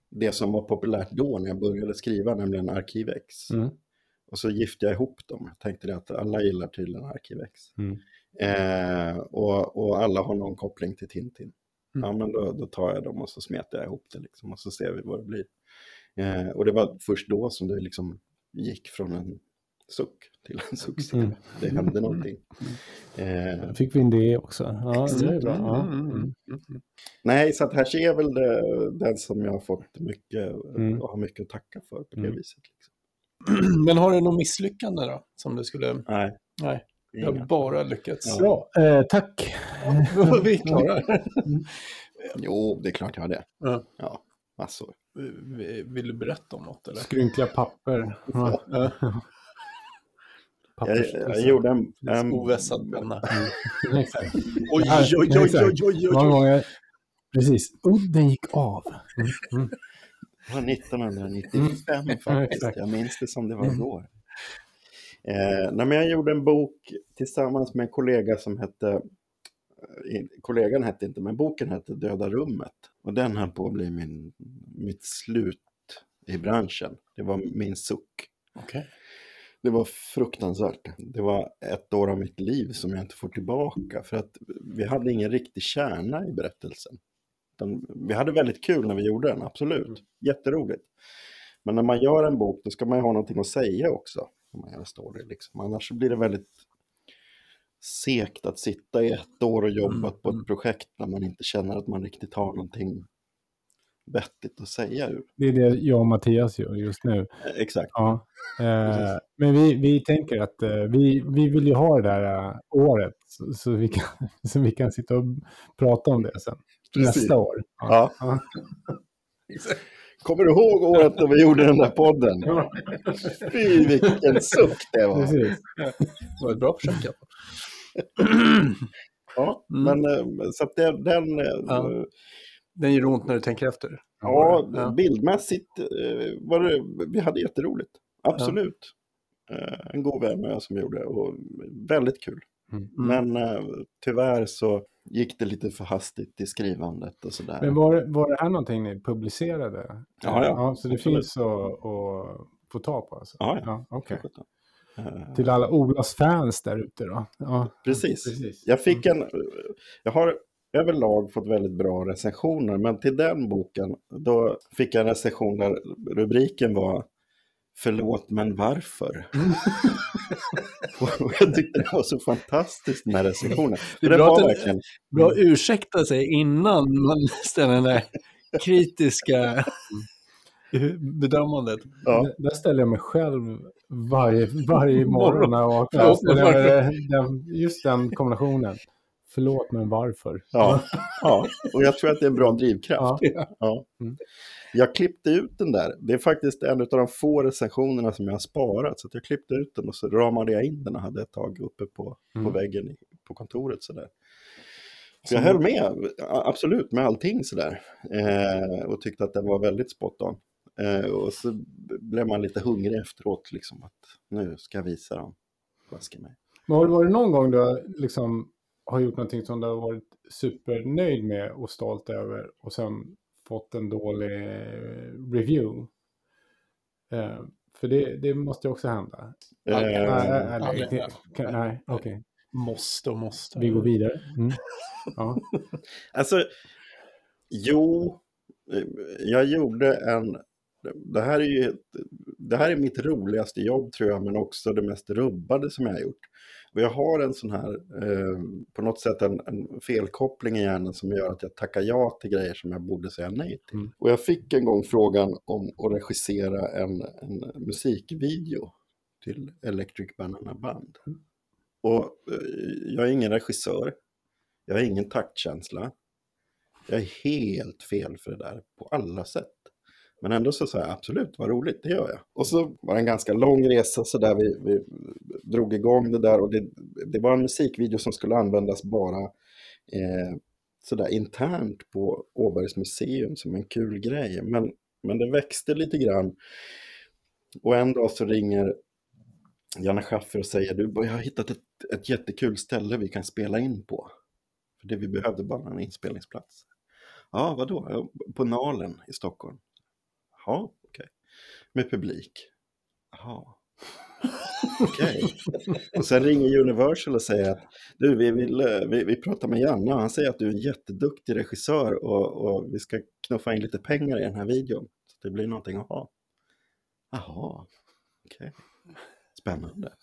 det som var populärt då när jag började skriva, nämligen Arkivex. Mm. Och så gifte jag ihop dem. Jag tänkte att alla gillar tydligen Arkivex. Mm. Eh, och, och alla har någon koppling till Tintin. Mm. Ja, men då, då tar jag dem och så smetar jag ihop det liksom, och så ser vi vad det blir. Eh, och det var först då som det liksom gick från en suck till en succé. Mm. Det hände någonting. Eh, Då fick vi in det också. Ja, det är bra. Ja. Mm, mm, Mm. mm. nej, så att här är väl det, den som jag har fått mycket, Mm. och har mycket att tacka för på det Mm. viset. Liksom. Men har du något misslyckande då? Som du skulle... Nej, Nej, jag har bara lyckats. Bra, eh, tack. Vi är klara. Jo, det är klart jag har det. Ja. Ja, massor. Vill du berätta om något eller? Skrynkliga papper. Ja. Ja. Jag, jag gjorde en... en Ovässad penna. Oj, oj, oj, oj, oj, oj, oj. gånger. Precis. Udden gick av. Mm. Mm. Det var 1995 Ja, faktiskt. Jag minns det som det var Mm. igår. Eh, jag gjorde en bok tillsammans med en kollega som hette, eh, kollegan hette inte, men boken hette Döda rummet. Och den höll på att bli min, mitt slut i branschen. Det var min suck. Okej. Det var fruktansvärt. Det var ett år av mitt liv som jag inte får tillbaka. För att vi hade ingen riktig kärna i berättelsen. Vi hade väldigt kul när vi gjorde den, absolut. Jätteroligt. Men när man gör en bok, då ska man ju ha någonting att säga också. När man gör en story, liksom. Annars blir det väldigt segt att sitta i ett år och jobba Mm, på mm. ett projekt när man inte känner att man riktigt har någonting vettigt att säga ur. Det är det jag och Mattias gör just nu. Eh, Exakt. Ja. Eh, men vi, vi tänker att eh, vi, vi vill ju ha det där eh, året så, så, vi kan, så vi kan sitta och prata om det sen. Precis. Nästa år. Ja. Ja. Kommer du ihåg året då vi gjorde den där podden? Fy vilken suck det var. Precis. Det var ett bra försök. Ja, Mm. men eh, så att den, den eh, Ja. Den gör ont när du tänker efter. ja, Ja. bildmässigt eh, var det, vi hade jätteroligt. Absolut. Eh, En god vän och jag som gjorde det och väldigt kul. Mm. Men eh, tyvärr så gick det lite för hastigt i skrivandet och sådär. Men var, var det här någonting ni publicerade? Ja, ja. så det Absolut. finns att, att få ta på alltså? Ja, ja. ja sjutton. Eh, Till alla Olas fans där ute då. Ja, Precis. precis. Jag fick en... Jag har överlag fått väldigt bra recensioner, men till den boken då fick jag en recension där rubriken var Förlåt, men varför? Och jag tyckte det var så fantastiskt den här recensionen. Det är bra var att den- verkligen... Bra att ursäkta sig innan man ställer den där kritiska bedömandet. Ja, Där- ställer jag mig själv varje, varje morgon när jag vaknar. Just den kombinationen. Förlåt, men varför? ja, ja, och jag tror att det är en bra drivkraft. Ja. Ja. Mm. Jag klippte ut den där. Det är faktiskt en av de få recensionerna som jag har sparat. Så jag klippte ut den och så ramade jag in den och hade ett tag uppe på, på Mm. väggen i, på kontoret. Sådär. Så jag höll med, absolut, med allting sådär. Eh, och tyckte att den var väldigt spot on. Eh, och så blev man lite hungrig efteråt, liksom att nu ska jag visa dem. Mig. Men har det varit någon gång du liksom har gjort någonting som du har varit supernöjd med och stolt över och sen fått en dålig review? Eh, för det, det måste ju också hända. Eh, nej, okej. Måste och måste. Vi går vidare. Mm. Ja. Alltså, jo, eh, jag gjorde en... Det här är ju det här är mitt roligaste jobb tror jag, men också det mest rubbade som jag har gjort. Och jag har en sån här, eh, på något sätt en, en felkoppling i hjärnan som gör att jag tackar ja till grejer som jag borde säga nej till. Mm. Och jag fick en gång frågan om att regissera en, en musikvideo till Electric Banana Band. Och eh, jag är ingen regissör, jag har ingen taktkänsla. Jag är helt fel för det där på alla sätt. Men ändå så sa jag absolut, vad roligt, det gör jag. Och så var det en ganska lång resa så där vi, vi drog igång det där och det, det var en musikvideo som skulle användas bara eh, sådär internt på Åbergs museum som en kul grej. Men, men det växte lite grann. Och en dag så ringer Janne Schaffer och säger du, jag har hittat ett, ett jättekul ställe vi kan spela in på. För det vi behövde bara en inspelningsplats. Ja, vadå? På Nalen i Stockholm. Ja, okej. Med publik. Jaha. Okej. Och sen ringer Universal och säger att du, vi, vill, eh, vi, vi pratar med Janne och han säger att du är en jätteduktig regissör och, och vi ska knuffa in lite pengar i den här videon. Så det blir någonting att ha. Jaha, okej. Spännande.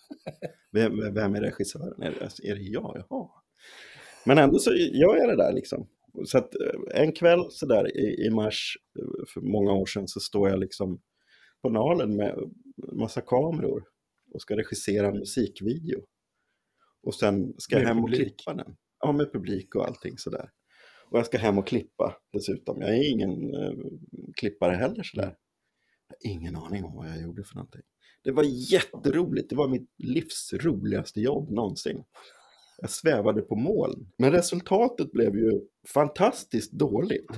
Vem, vem är regissören? Är det, är det jag? Jaha. Men ändå så gör jag det där liksom. Så att eh, en kväll så där i, i mars eh, för många år sedan så står jag liksom på Nalen med massa kameror och ska regissera en musikvideo. Och sen ska jag Med hem och publik. klippa den. Ja, med publik och allting sådär. Och jag ska hem och klippa dessutom. Jag är ingen eh, klippare heller sådär. Jag har ingen aning om vad jag gjorde för någonting. Det var jätteroligt. Det var mitt livs roligaste jobb någonsin. Jag svävade på moln. Men resultatet blev ju fantastiskt dåligt.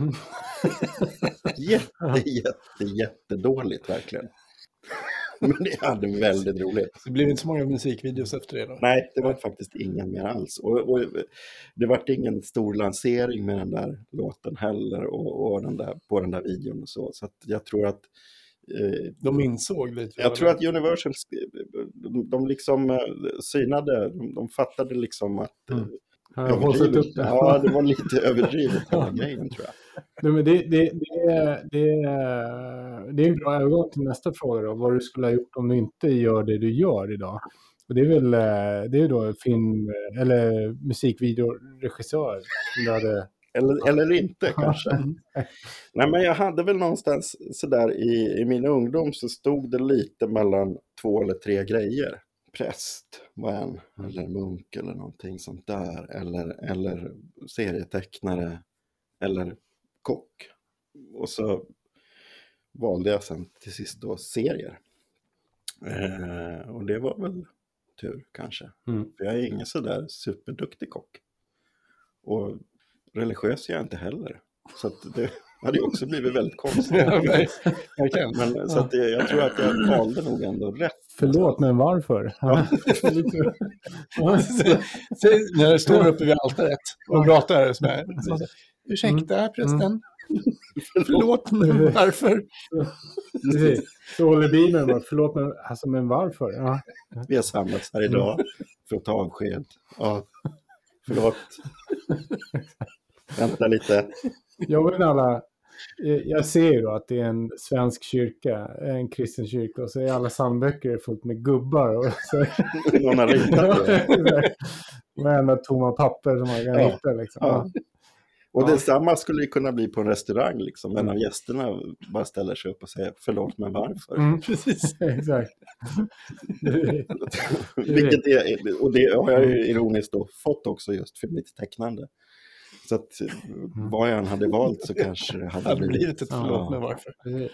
Jätte, jätte, jättedåligt verkligen. Men jag hade väldigt roligt. Det blev inte så många musikvideos efter det då? Nej, det var faktiskt ingen mer alls. Och, och det var ingen stor lansering med den där låten heller och, och den där, på den där videon och så. Så jag tror att De insåg lite. jag tror att Universal, de, liksom eh, synade, de, de fattade liksom att eh, Mm. Han har upp det. Ja, det var lite överdrivet hela grejen tror jag. Nej, men det, det, det, är, det, det är en bra övergång till nästa fråga då. Vad du skulle ha gjort om du inte gör det du gör idag. Och det är väl eh, det är då film eller musikvideoregissör. som du hade- Eller, eller inte kanske. Nej, men jag hade väl någonstans sådär i, i min ungdom så stod det lite mellan två eller tre grejer. Präst var en, eller munk eller någonting sånt där. Eller, eller serietecknare, eller kock. Och så valde jag sen till sist då serier. Eh, och det var väl tur kanske. Mm. För jag är ingen sådär superduktig kock. Och religiös är jag inte heller. Så att det hade ju också blivit väldigt konstigt. Men, så att det, jag tror att jag valde nog ändå rätt. Förlåt, men varför? Ja. När jag står uppe vid altaret och pratar så här. Ursäkta prästen, Förlåt, men varför? Precis. Så håller bilen bara, förlåt men, alltså, men varför? Ja. Vi har samlats här idag för att ta avsked. Ja, förlåt. Vänta lite. Jag vill alla, jag ser ju att det är en svensk kyrka, en kristen kyrka och så är alla psalmböcker fullt med gubbar. Och så, Någon har ritat det. Varenda tomma papper som man kan Ja. hitta. Liksom. Ja. Och Ja. detsamma skulle det kunna bli på en restaurang. Liksom. En av gästerna bara ställer sig upp och säger förlåt, men varför? Mm, Precis. exakt. Vilket är, och det har jag ju ironiskt då fått också just för mitt tecknande. Så att Mm. vad jag än hade valt så kanske det Det hade hade blivit... ett Ja. förlåt, men varför? Mm.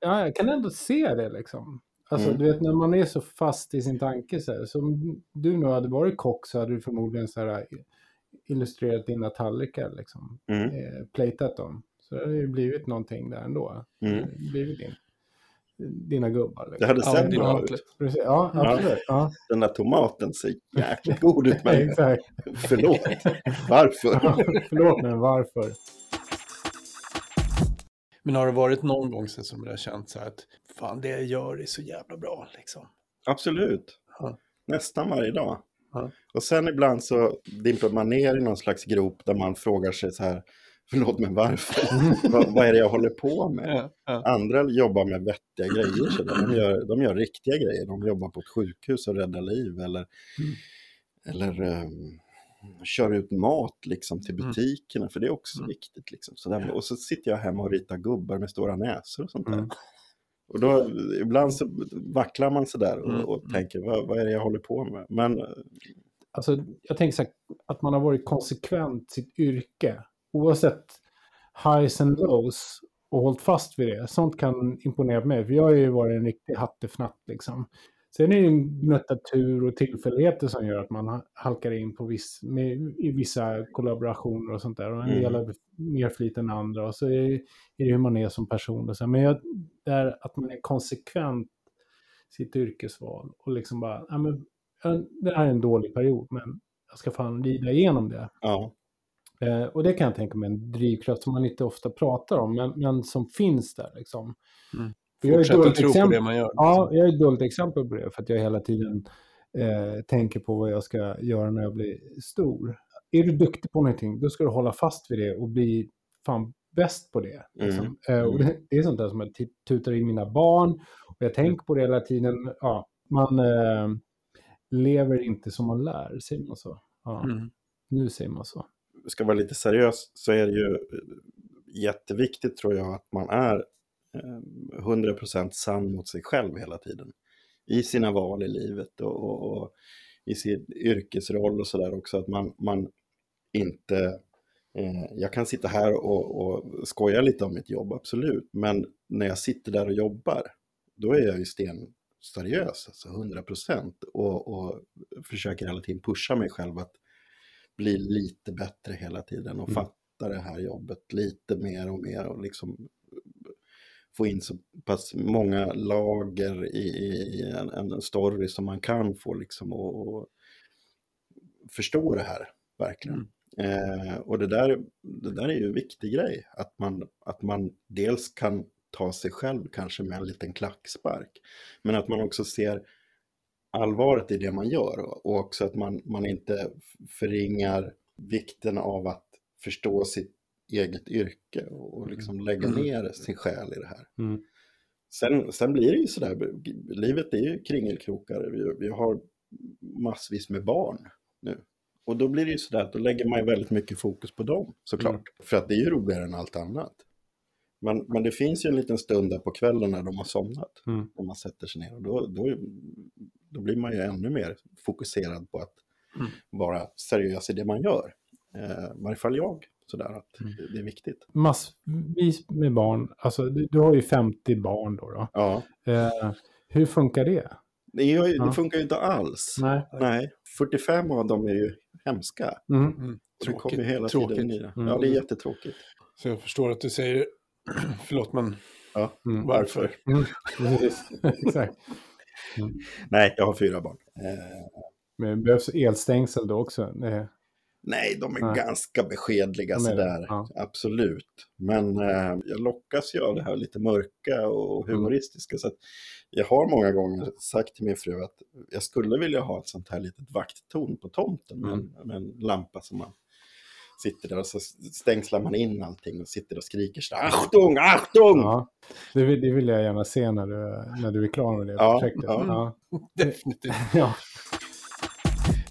Ja, jag kan ändå se det liksom. Alltså, Mm. du vet, när man är så fast i sin tanke så här. Som du nu hade varit kock så hade du förmodligen så här illustrerat dina tallrikar liksom. Mm, Eh, platat dem. Så det hade ju blivit någonting där ändå. mm. Det blivit din, dina gubbar. Liksom. Det hade Ja, sett är bra ut. Precis. Ja, Ja. absolut. Ja. Den där tomaten ser jäkligt god ut, men Exakt. förlåt, varför? Ja, Förlåt, men varför? Men har det varit någon gång sen som du har känt så här att fan, det jag gör är så jävla bra liksom? Absolut. Ja. Nästan varje dag. Ja. Och sen ibland så dimper man ner i någon slags grop där man frågar sig så här, förlåt men varför? vad, vad är det jag håller på med? Ja, ja. Andra jobbar med vettiga grejer, så. De, gör, de gör riktiga grejer. De jobbar på ett sjukhus och räddar liv eller, eller ehm, kör ut mat liksom, till Mm. butikerna, för det är också Mm. viktigt. Liksom. Så där, och så sitter jag hemma och ritar gubbar med stora näsor och sånt där. Mm. Och då, ibland så vacklar man sådär och, Mm, och mm. tänker, vad, vad är det jag håller på med? Men eh, Alltså, jag tänker så här, att man har varit konsekvent sitt yrke. Oavsett highs and lows och hållit fast vid det. Sånt kan imponera på mig. För jag har ju varit en riktig hattefnatt liksom. Sen är det ju en gnutta tur och tillfälligheter som gör att man ha- halkar in på viss, med, i vissa kollaborationer och sånt där. Och en del har mer flit än andra. Och så är det, är det hur man är som person. Och så. Men jag, där att man är konsekvent sitt yrkesval och liksom bara, ja, men, det här är en dålig period, men jag ska fan lida igenom det. ja, Eh, och det kan jag tänka mig en drivkraft som man inte ofta pratar om, men, men som finns där liksom. Mm. Jag är dåligt tro på exempel- det man gör. Ja, jag är ett dåligt exempel på det, för att jag hela tiden eh, tänker på vad jag ska göra när jag blir stor. Är du duktig på någonting, då ska du hålla fast vid det och bli fan bäst på det. Liksom. Eh, och det, det är sånt där som jag tutar i mina barn, och jag tänker på det hela tiden. Ja, man eh, lever inte som man lär, säger man så? Ja, Mm. nu säger man så ska vara lite seriös så är det ju eh, jätteviktigt tror jag att man är eh, 100% sann mot sig själv hela tiden. I sina val i livet och, och, och i sin yrkesroll och sådär också. Att man, man inte... Eh, jag kan sitta här och, och skoja lite om mitt jobb, absolut. Men när jag sitter där och jobbar, då är jag ju sten seriös, alltså 100% och, och försöker hela tiden pusha mig själv att bli lite bättre hela tiden och Mm. fatta det här jobbet lite mer och mer och liksom få in så pass många lager i, i en, en story som man kan få liksom och, och förstå det här verkligen. Eh, och det där, det där är ju en viktig grej, att man, att man dels kan ta sig själv kanske med en liten klackspark, men att man också ser allvaret i det man gör och också att man, man inte förringar vikten av att förstå sitt eget yrke och och liksom lägga Mm. ner sin själ i det här. Mm. Sen, sen blir det ju sådär, livet är ju kringelkrokar, vi, vi har massvis med barn nu. Och då blir det ju sådär att då lägger man ju väldigt mycket fokus på dem såklart. Mm. För att det är ju roligare än allt annat. Men, men det finns ju en liten stund där på kvällen när de har somnat. Mm. När man sätter sig ner och då, då, då blir man ju ännu mer fokuserad på att Mm. vara seriös i det man gör. Eh, I varje fall jag, sådär att Mm. det är viktigt. Massvis med barn, alltså du, du har ju 50 barn då. då. Ja, Eh, hur funkar det? det, ju, Ja. det funkar ju inte alls. Nej. Nej, 45 av dem är ju hemska. Mm. Mm. Och det kommer Tråkigt. hela Tråkigt. tiden nya. Mm. Ja, det är jättetråkigt. Så jag förstår att du säger, förlåt men Mm. varför? Mm. Exakt. Nej, jag har fyra barn. Eh, Men behövs elstängsel då också. Eh, Nej, de är Nej. ganska beskedliga De sådär. ja. Absolut. Men eh, jag lockas ju av det här lite mörka och Mm. humoristiska. Så att jag har många gånger sagt till min fru att jag skulle vilja ha ett sånt här litet vakttorn på tomten med, Mm. en, med en lampa som man sitter där och så stängslar man in allting och sitter och skriker så där, Achtung, Achtung! Ja, det vill, det vill jag gärna se när du, när du är klar med det Ja, projektet. ja. Ja. Definitivt. Ja.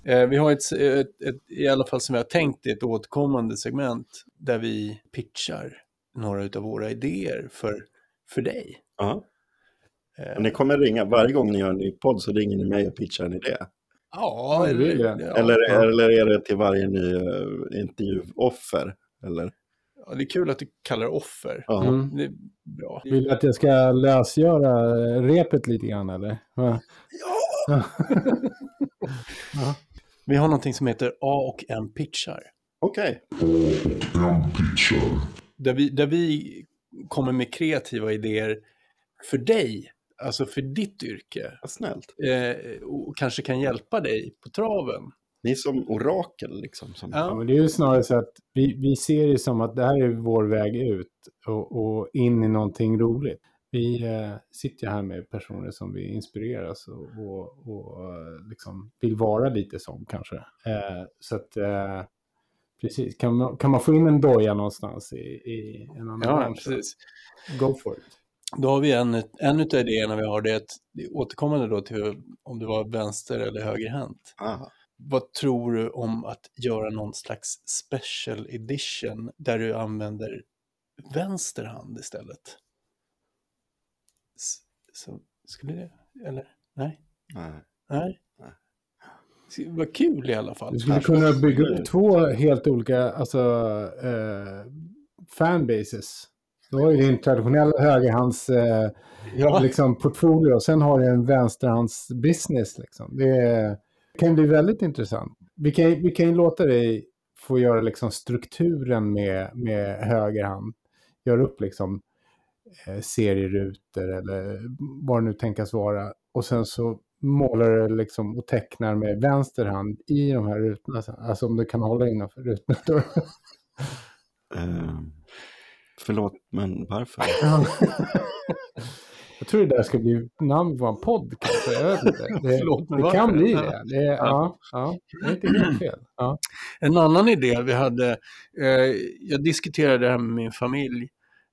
Eh, vi har ett, ett, ett, i alla fall som vi har tänkt, ett återkommande segment där vi pitchar några av våra idéer för, för dig. Ja. Eh, ni kommer ringa, varje gång ni gör en ny podd så ringer ni mig och pitchar en idé. Ja, Ja, det ja, eller, eller är det till varje ny uh, intervjuoffer? Eller? ja, det är kul att du kallar det offer. Ja. Mm. Det är bra. Vill du att jag ska lösgöra repet lite grann eller? Ja. Ja. Vi har någonting som heter A och M pitchar. Okej. Där vi, där vi kommer med kreativa idéer för dig, alltså för ditt yrke. Vad snällt. Eh, och kanske kan hjälpa dig på traven. Ni är som orakel liksom. Som... Ja, Ja, men det är ju snarare så att vi, vi ser det som att det här är vår väg ut och, och in i någonting roligt. Vi eh, sitter ju här med personer som vi inspireras och, och, och eh, liksom vill vara lite som kanske. Eh, så att, eh, precis, kan man, kan man få in en doja någonstans i, i en annan ja bransch? precis. Go for it. Då har vi en, en av idéerna vi har, det är att det är återkommande då till om det var vänster eller högerhänt. Aha. Vad tror du om att göra någon slags special edition där du använder vänster hand istället? Så, skulle det, eller? Nej? Nej. Nej? Var kul i alla fall. Du skulle kunna bygga upp två helt olika alltså, eh, fanbases. Du har ju din traditionella högerhands eh, Ja, liksom, portfolio och sen har du en vänsterhands business. Liksom. Det är- kan bli väldigt intressant. Vi kan, vi kan ju låta dig få göra liksom, strukturen med, med högerhand. Gör upp liksom, eh, serierutor eller vad det nu tänkas vara. Och sen så målar du liksom, och tecknar med vänster hand i de här rutorna. Alltså om du kan hålla innanför rutorna. Förlåt, men varför? Jag tror det där ska bli namn på en podd kanske. Jag vet inte. Det, Förlåt, det varför? kan bli det. det är, ja. Ja, det är inte helt fel. Ja. En annan idé vi hade, eh, jag diskuterade det här med min familj.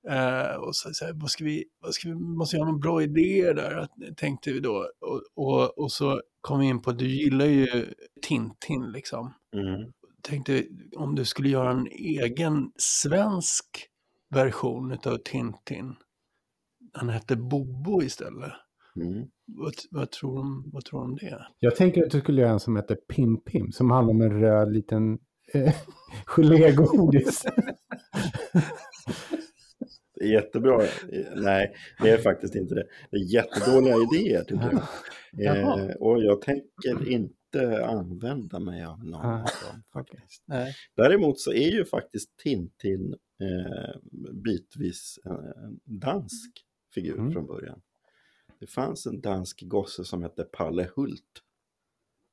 Eh, och så, så här, vad ska vi, vad ska vi, måste vi ha någon bra idé där, att- tänkte vi då. Och, och, och så kom vi in på att du gillar ju Tintin liksom. Mm. Tänkte om du skulle göra en egen svensk version av Tintin. Han hette Bobo istället. Mm. Vad, vad, tror de, vad tror de om det? Jag tänker att du skulle göra en som heter Pim Pim. Som handlar om en röd liten eh, gelégodis. Det är jättebra. Nej, det är faktiskt inte det. Det är jättedåliga idéer tycker jag. Eh, och jag tänker inte använda mig av någon Ah, av dem. okej. Nej. Däremot så är ju faktiskt Tintin eh, bitvis en dansk figur Mm. från början. Det fanns en dansk gosse som hette Palle Hult.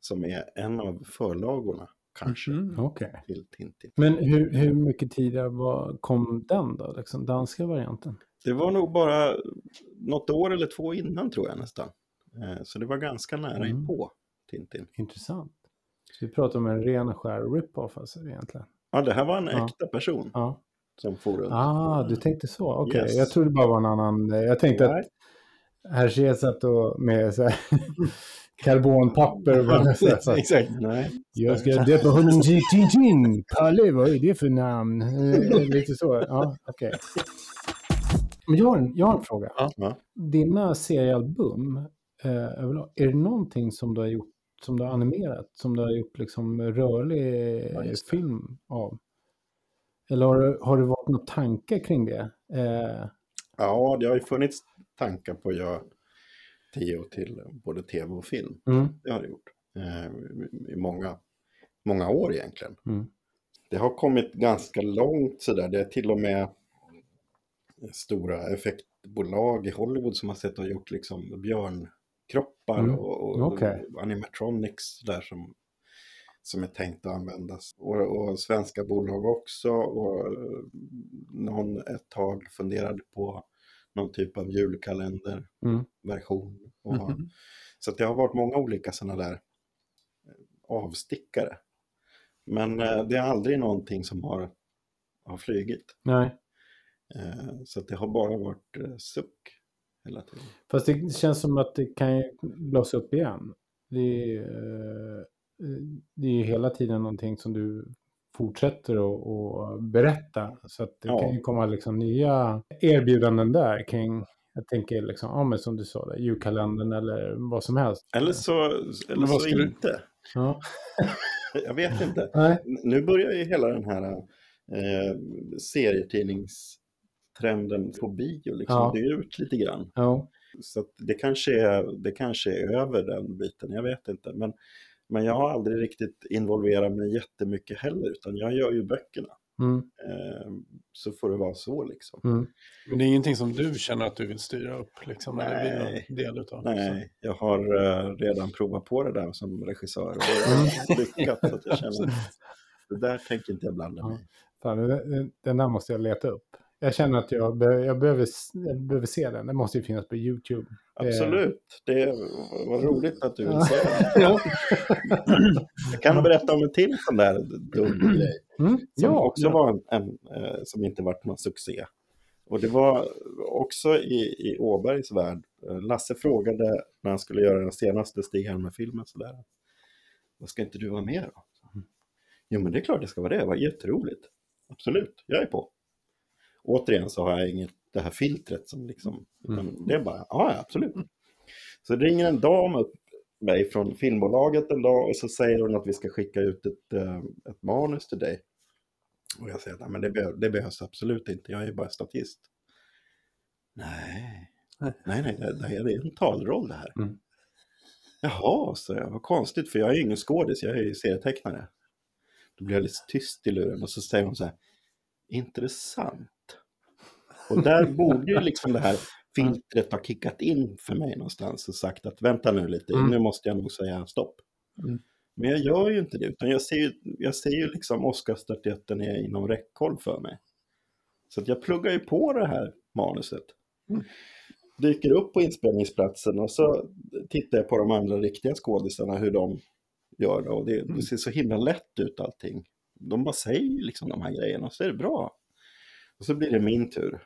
Som är en av förlagorna kanske Mhm. Okej. till Tintin. Men hur, hur mycket tidigare var, kom den då? Liksom danska varianten? Det var nog bara något år eller två innan tror jag nästan. Eh, så det var ganska nära Mm. inpå Tintin. Intressant. Så vi pratar om en ren och skär rip-off alltså egentligen. Ja, det här var en Ja. äkta person Ja. som for runt. Ah, du tänkte så. Okej, Yes. jag trodde det bara var en annan. Jag tänkte Nej. att Hergé satt och med så här, karbonpapper här, Exakt. Nej. Jag ska döpa honom till Tintin. Palle, vad är det för namn? Eh, Lite så. Ja, okej. Men jag har, en, jag har en fråga. Ja. Ja. Dina seriealbum, eh, är det någonting som du har gjort, som du har animerat, som du har gjort liksom rörlig Ja, film av? Eller har, har det varit några tankar kring det? Eh, Ja, det har ju funnits tankar på att göra Teo till både tv och film. mm, Det har det gjort. Eh, I många, många år egentligen. mm, Det har kommit ganska långt sådär. Det är till och med stora effektbolag i Hollywood som har sett och gjort liksom björnkroppar Mm, och, och okej. animatronics där som som är tänkt att användas. Och, och svenska bolag också. Och någon ett tag funderade på någon typ av julkalenderversion. Mm. Mm. Så att det har varit många olika sådana där avstickare. Men eh, det är aldrig någonting som har, har flygit. Nej. Eh, så det har bara varit eh, suck hela tiden. Fast det känns som att det kan ju blåsa upp igen. Det är, eh, det är ju hela tiden någonting som du fortsätter att, berätta. Så att det Ja. kan ju komma liksom nya erbjudanden där kring, jag tänker liksom, ja men som du sa, där, julkalendern eller vad som helst. Eller så, eller vad så du- inte. Ja. Jag vet inte. Nej. Nu börjar ju hela den här eh, serietidningstrenden på bio liksom Ja. dö ut lite grann. Ja. Så att det, kanske är, det kanske är över den biten, jag vet inte. Men, men jag har aldrig riktigt involverat mig jättemycket heller, utan jag gör ju böckerna. Mm. Eh, så får det vara så liksom. Mm. Men det är ingenting som du känner att du vill styra upp liksom? Eller vill Nej. del utav? Nej, jag har eh, redan provat på det där som regissör och har lyckats. Så att jag känner att det där tänker inte jag blanda mig den- den där måste jag leta upp. Jag känner att jag, be, jag, behöver, jag behöver se den. Den måste ju finnas på YouTube. Absolut, det var roligt att du vill Ja. säga det. Ja. Jag kan berätta om en till sån där dum grej. Mm. Som Ja. också var en, en eh, som inte varit någon succé. Och det var också i, i Åbergs värld. Eh, Lasse frågade när han skulle göra den senaste Stig Helmer-filmen sådär. Vad ska inte du vara med då? Jo men det är klart det ska vara det, det var jätteroligt. Absolut, jag är på. Återigen så har jag inget det här filtret som liksom, utan det är bara, ja absolut. Så det ringer en dam upp mig från filmbolaget en dag och så säger hon att vi ska skicka ut ett, eh, ett manus till dig. Och jag säger att "Nej, men det, behöv, det behövs absolut inte, jag är bara statist. Nej, nej, nej, det, det är en talroll det här. Mm. Jaha, så jag, vad konstigt, för jag är ju ingen skådis, jag är ju serietecknare. Då blir jag lite tyst i luren och så säger hon så här, intressant. Och där borde ju liksom det här filtret ha kickat in för mig någonstans och sagt att vänta nu lite, Mm. nu måste jag nog säga stopp. Mm. Men jag gör ju inte det, utan jag ser ju, jag ser ju liksom Oscarsstatyetten är inom räckhåll för mig. Så jag pluggar ju på det här manuset. Mm. Dyker upp på inspelningsplatsen och så tittar jag på de andra riktiga skådisarna, hur de gör det. Och det, det ser så himla lätt ut allting. De bara säger liksom de här grejerna och så är det bra. Och så blir det min tur.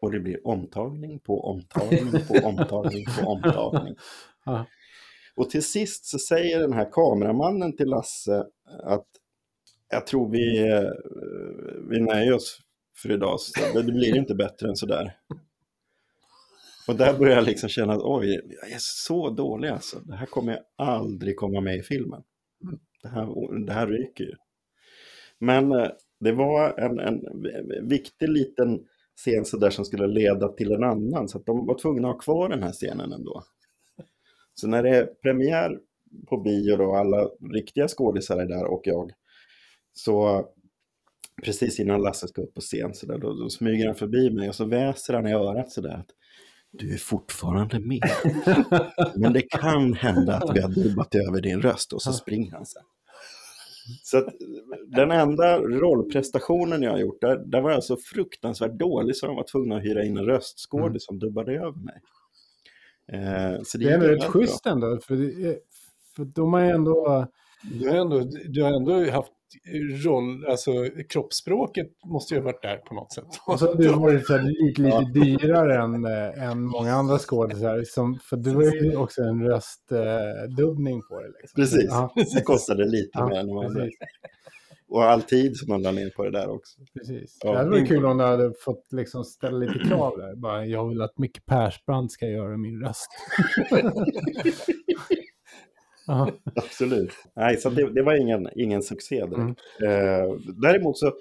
Och det blir omtagning på omtagning på omtagning på omtagning. Och till sist så säger den här kameramannen till Lasse att jag tror vi, eh, vi nöjer oss för idag. Så det det blir inte bättre än sådär. Och där börjar jag liksom känna att oj, jag är så dålig alltså. Det här kommer jag aldrig komma med i filmen. Det här, det här ryker ju. Men eh, det var en, en viktig liten scen så där som skulle leda till en annan. Så att de var tvungna att ha kvar den här scenen ändå. Så när det är premiär på bio då, alla riktiga skådisar är där och jag. Så precis innan Lasse ska upp på scen så där, då, då smyger han förbi mig och så väser han i örat så där att du är fortfarande med. Men det kan hända att vi har dubbat över din röst och så springer han sen. Så att den enda rollprestationen jag har gjort, där, där var jag så fruktansvärt dålig så de var tvungna att hyra in en röstskådis som dubbade över mig. Eh, så Det är ändå gick rätt schysst ändå. För, det är- för de har ju ändå... Du har ändå, du har ändå haft roll, alltså kroppsspråket måste ju ha varit där på något sätt. Alltså, du har varit så här lite, lite dyrare än, äh, än många andra skådisar. Som, för du har ju också en röstdubbning på det. Liksom. Precis, Ja, det kostade lite Ja, mer än de andra. Och all tid som man la ner på det där också. precis. Ja, det hade varit kul om du hade fått liksom ställa lite krav där. Bara, jag vill att Micke Persbrandt ska göra min röst. Absolut. Nej, så det, det var ingen, ingen succé direkt. Mm. Eh, däremot så,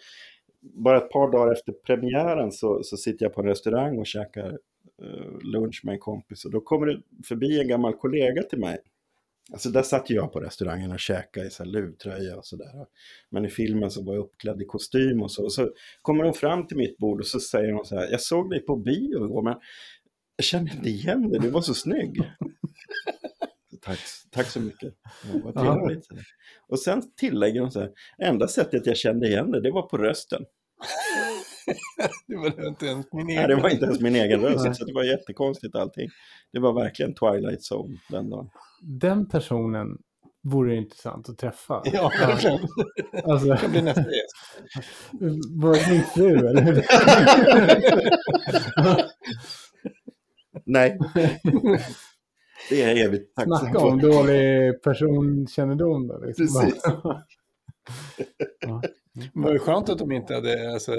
bara ett par dagar efter premiären så, så sitter jag på en restaurang och käkar eh, lunch med en kompis. Och då kommer det förbi en gammal kollega till mig. Alltså där satt jag på restaurangen och käkade i så här luvtröja och sådär. Men i filmen så var jag uppklädd i kostym och så. Och så kommer hon fram till mitt bord och så säger hon så här. Jag såg dig på bio igår men jag känner inte igen dig, du var så snygg. tack, tack så mycket. Ja, trevligt. Och sen tillägger hon så här, enda sättet jag kände igen det, det var på rösten. det var inte ens min Nej, egen. det var inte ens min egen Nej. röst, så det var jättekonstigt allting. Det var verkligen Twilight Zone den dagen. Den personen vore intressant att träffa. Ja, verkligen. Alltså, Det blir nästa gäst. var det din fru eller? Nej. Det är jag evigt tacksam Snacka om för. dålig personkännedom. Då, liksom. Precis. Ja. Men det var skönt att de inte hade alltså,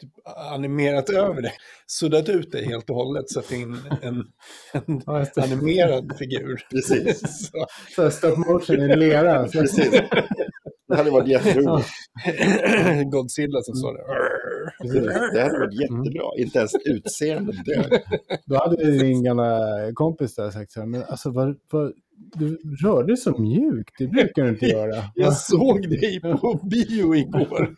typ, animerat över det. Suddat ut det helt och hållet. Satt in en, en Ja, det. animerad figur. Precis. Så, stop motion i lera. Precis. Det hade varit jätteroligt. Godzilla som står där. Det hade varit jättebra. Inte ens utseendet dög. Då hade din gamla kompis där sagt så här, men alltså vad, vad, du rör dig så mjukt, det brukar du inte göra. Jag såg dig på bio igår.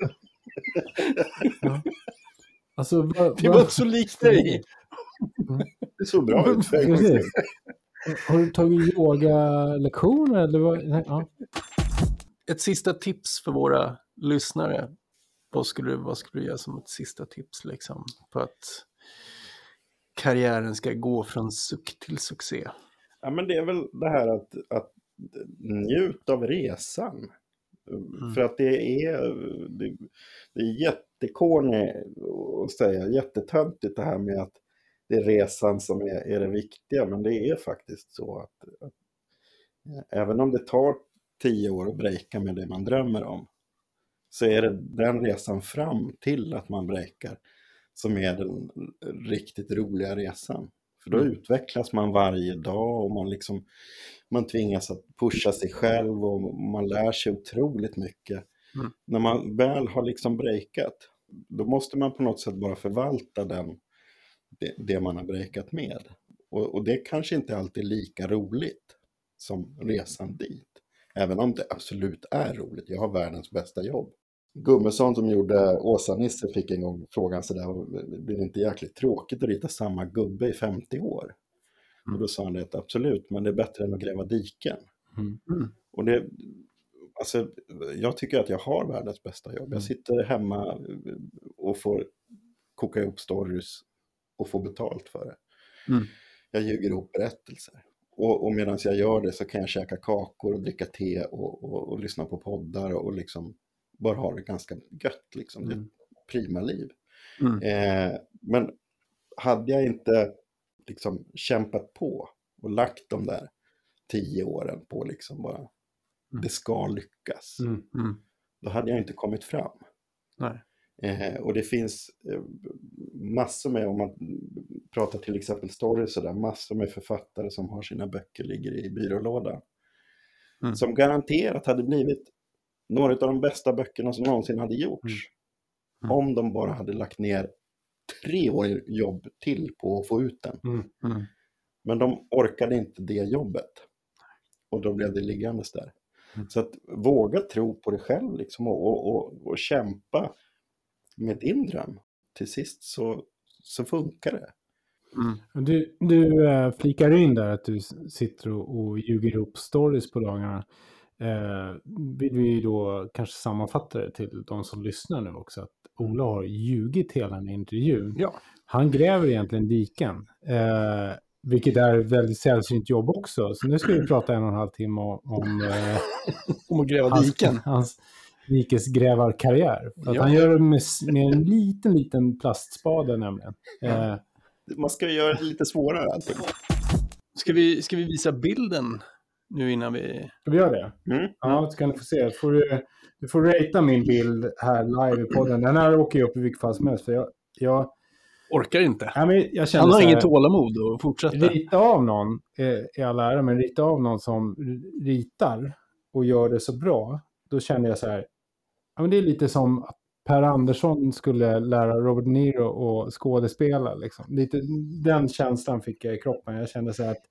Alltså, vad, Det vad- var inte så likt dig. Det såg bra ut. för en. Har du tagit yogalektioner eller vad? Nej, ja. Ett sista tips för våra lyssnare. Vad skulle, du- vad skulle du göra som ett sista tips liksom? På att karriären ska gå från suck till succé. Ja, men det är väl det här att, att njut av resan. För att det är, det, det är jättekorny att säga, jättetöntigt det här med att det är resan som är, är det viktiga. Men det är faktiskt så att, att även om det tar tio år att breaka med det man drömmer om så är det den resan fram till att man breakar som är den riktigt roliga resan. För då Mm. utvecklas man varje dag och man, liksom, man tvingas att pusha sig själv och man lär sig otroligt mycket. Mm. När man väl har liksom breakat, då måste man på något sätt bara förvalta den, det, det man har breakat med. Och, och det kanske inte alltid är lika roligt som resan dit. Även om det absolut är roligt. Jag har världens bästa jobb. Gummesson som gjorde Åsa-Nisse fick en gång frågan sådär, blir det inte jäkligt tråkigt att rita samma gubbe i 50 år? Mm. Och då sa han det absolut, men det är bättre än att gräva diken. Mm. Mm. Och det, alltså, jag tycker att jag har världens bästa jobb. Mm. Jag sitter hemma och får koka ihop stories och få betalt för det. Mm. Jag ljuger ihop berättelser. Och, och medan jag gör det så kan jag käka kakor och dricka te och, och, och lyssna på poddar och liksom bara ha det ganska gött. Liksom. Det är Mm. ett prima liv. Mm. Eh, men hade jag inte liksom kämpat på och lagt de där tio åren på liksom bara Mm. det ska lyckas, Mm. Då hade jag inte kommit fram. Nej. Eh, och det finns eh, massor med, om man pratar till exempel stories där, massor med författare som har sina böcker ligger i byrålådan. Mm. Som garanterat hade blivit några av de bästa böckerna som någonsin hade gjorts. Mm. Om de bara hade lagt ner tre år jobb till på att få ut den. Mm. Mm. Men de orkade inte det jobbet. Och då blev det liggandes där. Mm. Så att våga tro på dig själv liksom och, och, och, och kämpa med din dröm. Till sist så, så funkar det. Mm. Du, du äh, flikar in där att du sitter och, och ljuger ihop stories på dagarna. Eh, vill vi då kanske sammanfatta det till de som lyssnar nu också. Att Ola har ljugit hela den intervjun. Ja. Han gräver egentligen diken. Eh, vilket är ett väldigt sällsynt jobb också. Så nu ska vi prata en och en halv timme om, om eh, Om att gräva hans, diken. hans dikesgrävarkarriär. Ja. Han gör det med, med en liten, liten plastspade nämligen. Eh, Man ska göra det lite svårare. Ska vi, ska vi visa bilden nu innan vi... ska vi göra det? Mm. Ja, så kan du få se. Får du, du får ratea min bild här live i podden. Den här åker ju upp i vilket fall som helst. För jag, jag, Orkar inte. ja, men jag känner Han har inget tålamod att fortsätta. Rita av någon är i all ära, men rita av någon som ritar och gör det så bra. Då känner jag så här. Ja, men det är lite som att Per Andersson skulle lära Robert Niro att skådespela. Liksom. Lite, den känslan fick jag i kroppen. Jag kände så här att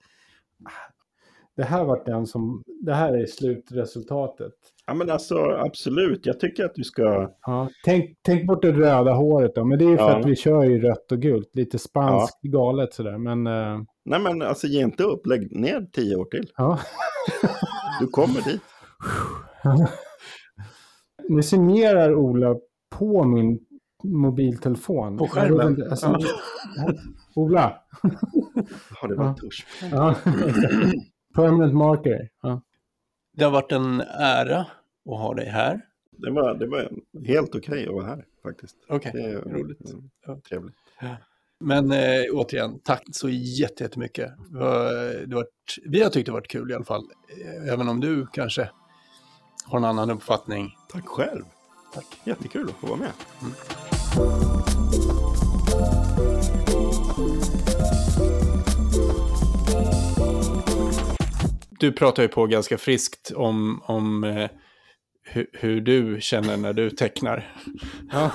det här var den som, det här är slutresultatet. Ja men alltså absolut, jag tycker att du ska... Ja, tänk, tänk bort det röda håret då, men det är ju för Ja. att vi kör ju rött och gult, lite spanskt galet sådär, men eh, Nej men alltså ge inte upp, lägg ner tio år till. ja. Du kommer dit. Nu signerar Ola på min mobiltelefon. På skärmen? Alltså, Ola. Ja, det var Ja. Permanent marker. Ja. Det har varit en ära att ha dig här. Det var, det var helt okej att vara här faktiskt. Okej, Det är roligt. mm, Ja. trevligt. Men eh, återigen, tack så jätte- jättemycket. Det var, det var, vi har tyckt det varit kul i alla fall. Eh, Även om du kanske har en annan uppfattning. Tack själv. Tack. Jättekul att få vara med. Du pratar ju på ganska friskt om, om eh, hur, hur du känner när du tecknar. Ja.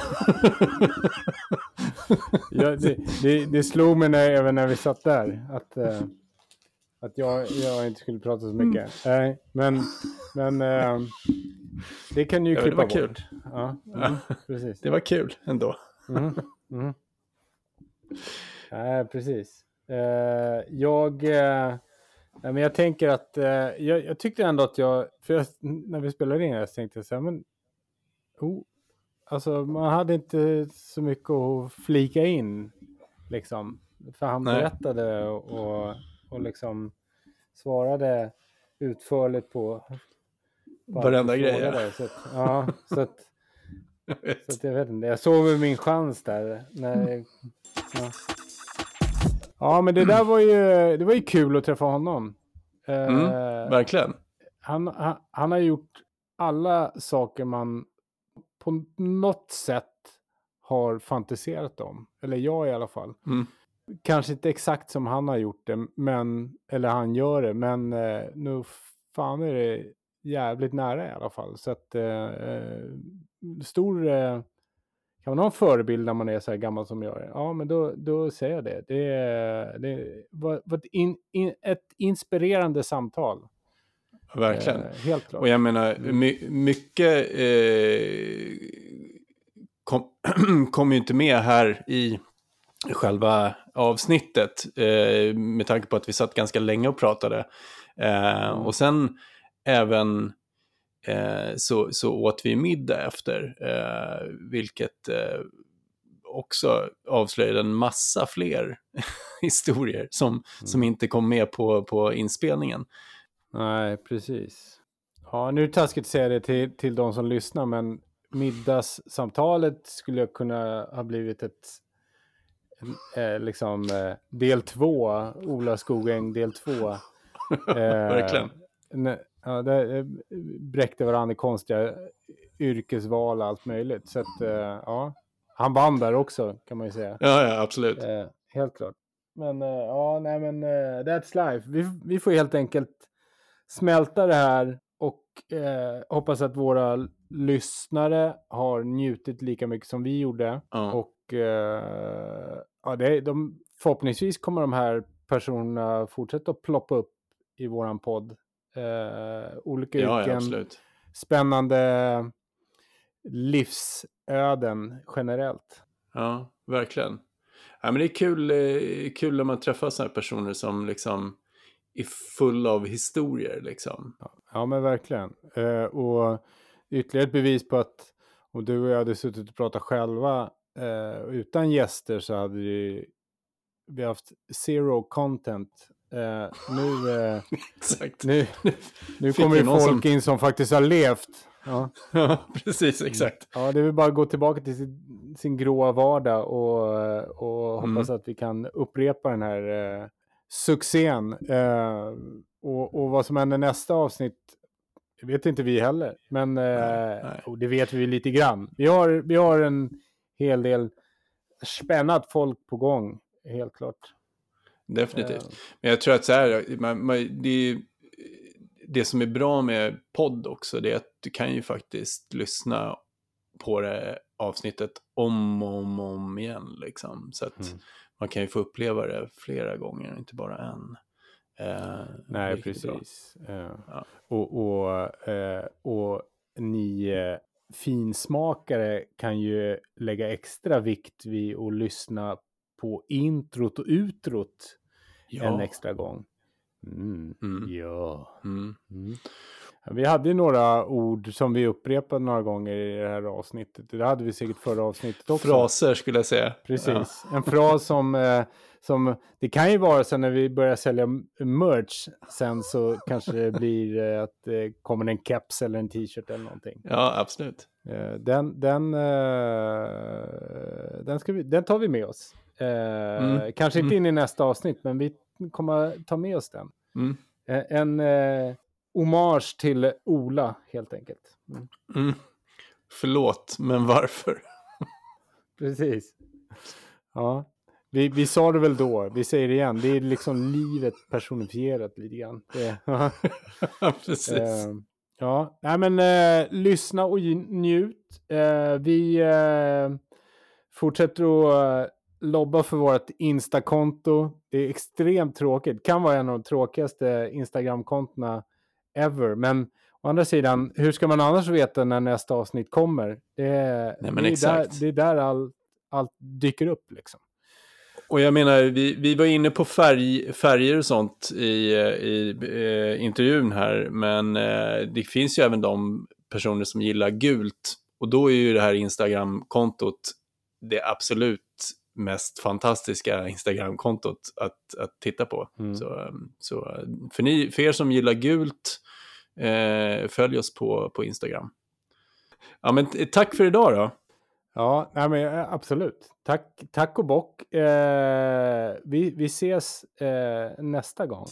ja, det, det, det slog mig när, även när vi satt där. Att, eh, att jag, jag inte skulle prata så mycket. Nej, men, men eh, det kan ju Ja, det klippa var kul. bort. Ja, mm, precis. Det var kul ändå. Mm, mm. Nej, precis. Eh, jag, eh, nej, men jag tänker att eh, jag, jag tyckte ändå att jag, för jag, när vi spelade in så tänkte jag så här, men oh, alltså man hade inte så mycket att flika in liksom. För han Nej. berättade och, och, liksom svarade utförligt på, på Varenda grej, ja. Så att, ja, så att, så att jag vet inte, jag såg min chans där. När, ja. Ja, men det där var ju, det var ju kul att träffa honom. Mm, Verkligen. han, han, han har gjort alla saker man på något sätt har fantiserat om. Eller jag i alla fall. Mm. Kanske inte exakt som han har gjort det, men, eller han gör det, men eh, nu fan är det jävligt nära i alla fall. Så att eh, stor, kan man ha en förebild när man är så här gammal som jag är? Ja, men då, då säger jag det. Det, det var, var ett, in, in, ett inspirerande samtal. Verkligen. Eh, helt klart. Och jag menar, my, mycket eh, kom, kom ju inte med här i själva avsnittet. Eh, med tanke på att vi satt ganska länge och pratade. Eh, Mm. Och sen även eh, så, så åt vi middag efter. Eh, vilket eh, också avslöjade en massa fler historier som, som inte kom med på, på inspelningen. Nej, precis. Ja, nu är det taskigt att säga det till, till de som lyssnar, men middagssamtalet skulle jag kunna ha blivit ett eh, liksom eh, del två, Ola Skogäng del två. Eh, Verkligen. Ja, det eh, bräckte varandra i konstiga yrkesval och allt möjligt. Så att, eh, ja, han vann där också kan man ju säga. Ja, ja, absolut. Eh, helt klart. Men eh, ja, nej men eh, that's life. Vi, vi får helt enkelt smälta det här och eh, hoppas att våra lyssnare har njutit lika mycket som vi gjorde. Ja. Och eh, ja, det, de, förhoppningsvis kommer de här personerna fortsätta att ploppa upp i våran podd. Eh, olika Ja, yrken, ja, spännande livsöden generellt. Ja, verkligen. Ja, men det är kul, eh, kul när man träffar sådana här personer som liksom är full av historier. Liksom. Ja, men verkligen. Eh, och ytterligare ett bevis på att om du och jag hade suttit och pratat själva eh, utan gäster så hade vi, vi haft zero content. Eh, nu, eh, nu, nu kommer någon folk som- in som faktiskt har levt. Ja, precis, exakt. ja det vill bara gå tillbaka till sin, sin gråa vardag och, och hoppas att vi kan upprepa den här eh, succén. Eh, och, och vad som händer nästa avsnitt det vet inte vi heller. Men Nej, eh, nej. och det vet vi lite grann. Vi har, vi har en hel del spännat folk på gång, helt klart. Definitivt. Eh, Men jag tror att så här, man, man, det, är- det som är bra med podd också, det är att du kan ju faktiskt lyssna på det avsnittet om och om, om igen. Liksom. Så att Mm. man kan ju få uppleva det flera gånger, inte bara en. Eh, Nej, precis. Eh, Ja. och, och, eh, och ni eh, finsmakare kan ju lägga extra vikt vid att lyssna på introt och utrot en Ja. extra gång. Mm. Mm. Ja. Mm. Mm. Ja, Vi hade ju några ord som vi upprepade några gånger i det här avsnittet. Det hade vi säkert förra avsnittet också. Fraser skulle jag säga. Precis. En fras som, eh, som, det kan ju vara så när vi börjar sälja merch sen så kanske det blir eh, att det kommer en keps eller en t-shirt eller någonting. Ja, ja absolut. Eh, den, den, den, ska vi, den tar vi med oss. Eh, Mm. Kanske inte in i nästa avsnitt, men vi kommer ta med oss den. Mm. Eh, en eh, hommage till Ola, helt enkelt. Mm. Mm. Förlåt, men varför? Precis. Ja, vi, vi sa det väl då, vi säger det igen, det är liksom livet personifierat lite grann. Precis. eh, ja, nej men eh, lyssna och nj- njut. Eh, vi eh, fortsätter att eh, lobba för vårt Insta-konto. Det är extremt tråkigt, kan vara en av de tråkigaste Instagram-kontona ever. Men å andra sidan, hur ska man annars veta när nästa avsnitt kommer? Det, är- Nej, det, är, där, det är där all, allt dyker upp liksom. Och jag menar, vi, vi var inne på färg, färger och sånt i, i eh, intervjun här, men eh, det finns ju även de personer som gillar gult. Och då är ju det här Instagram-kontot det absolut mest fantastiska Instagram-kontot att, att titta på. Mm. Så, eh, så för, ni, för er som gillar gult, eh, följ oss på, på Instagram. Ja, men tack för idag då. Ja, nej men, eh, absolut. Tack, tack och bock. Eh, vi, vi ses eh, nästa gång.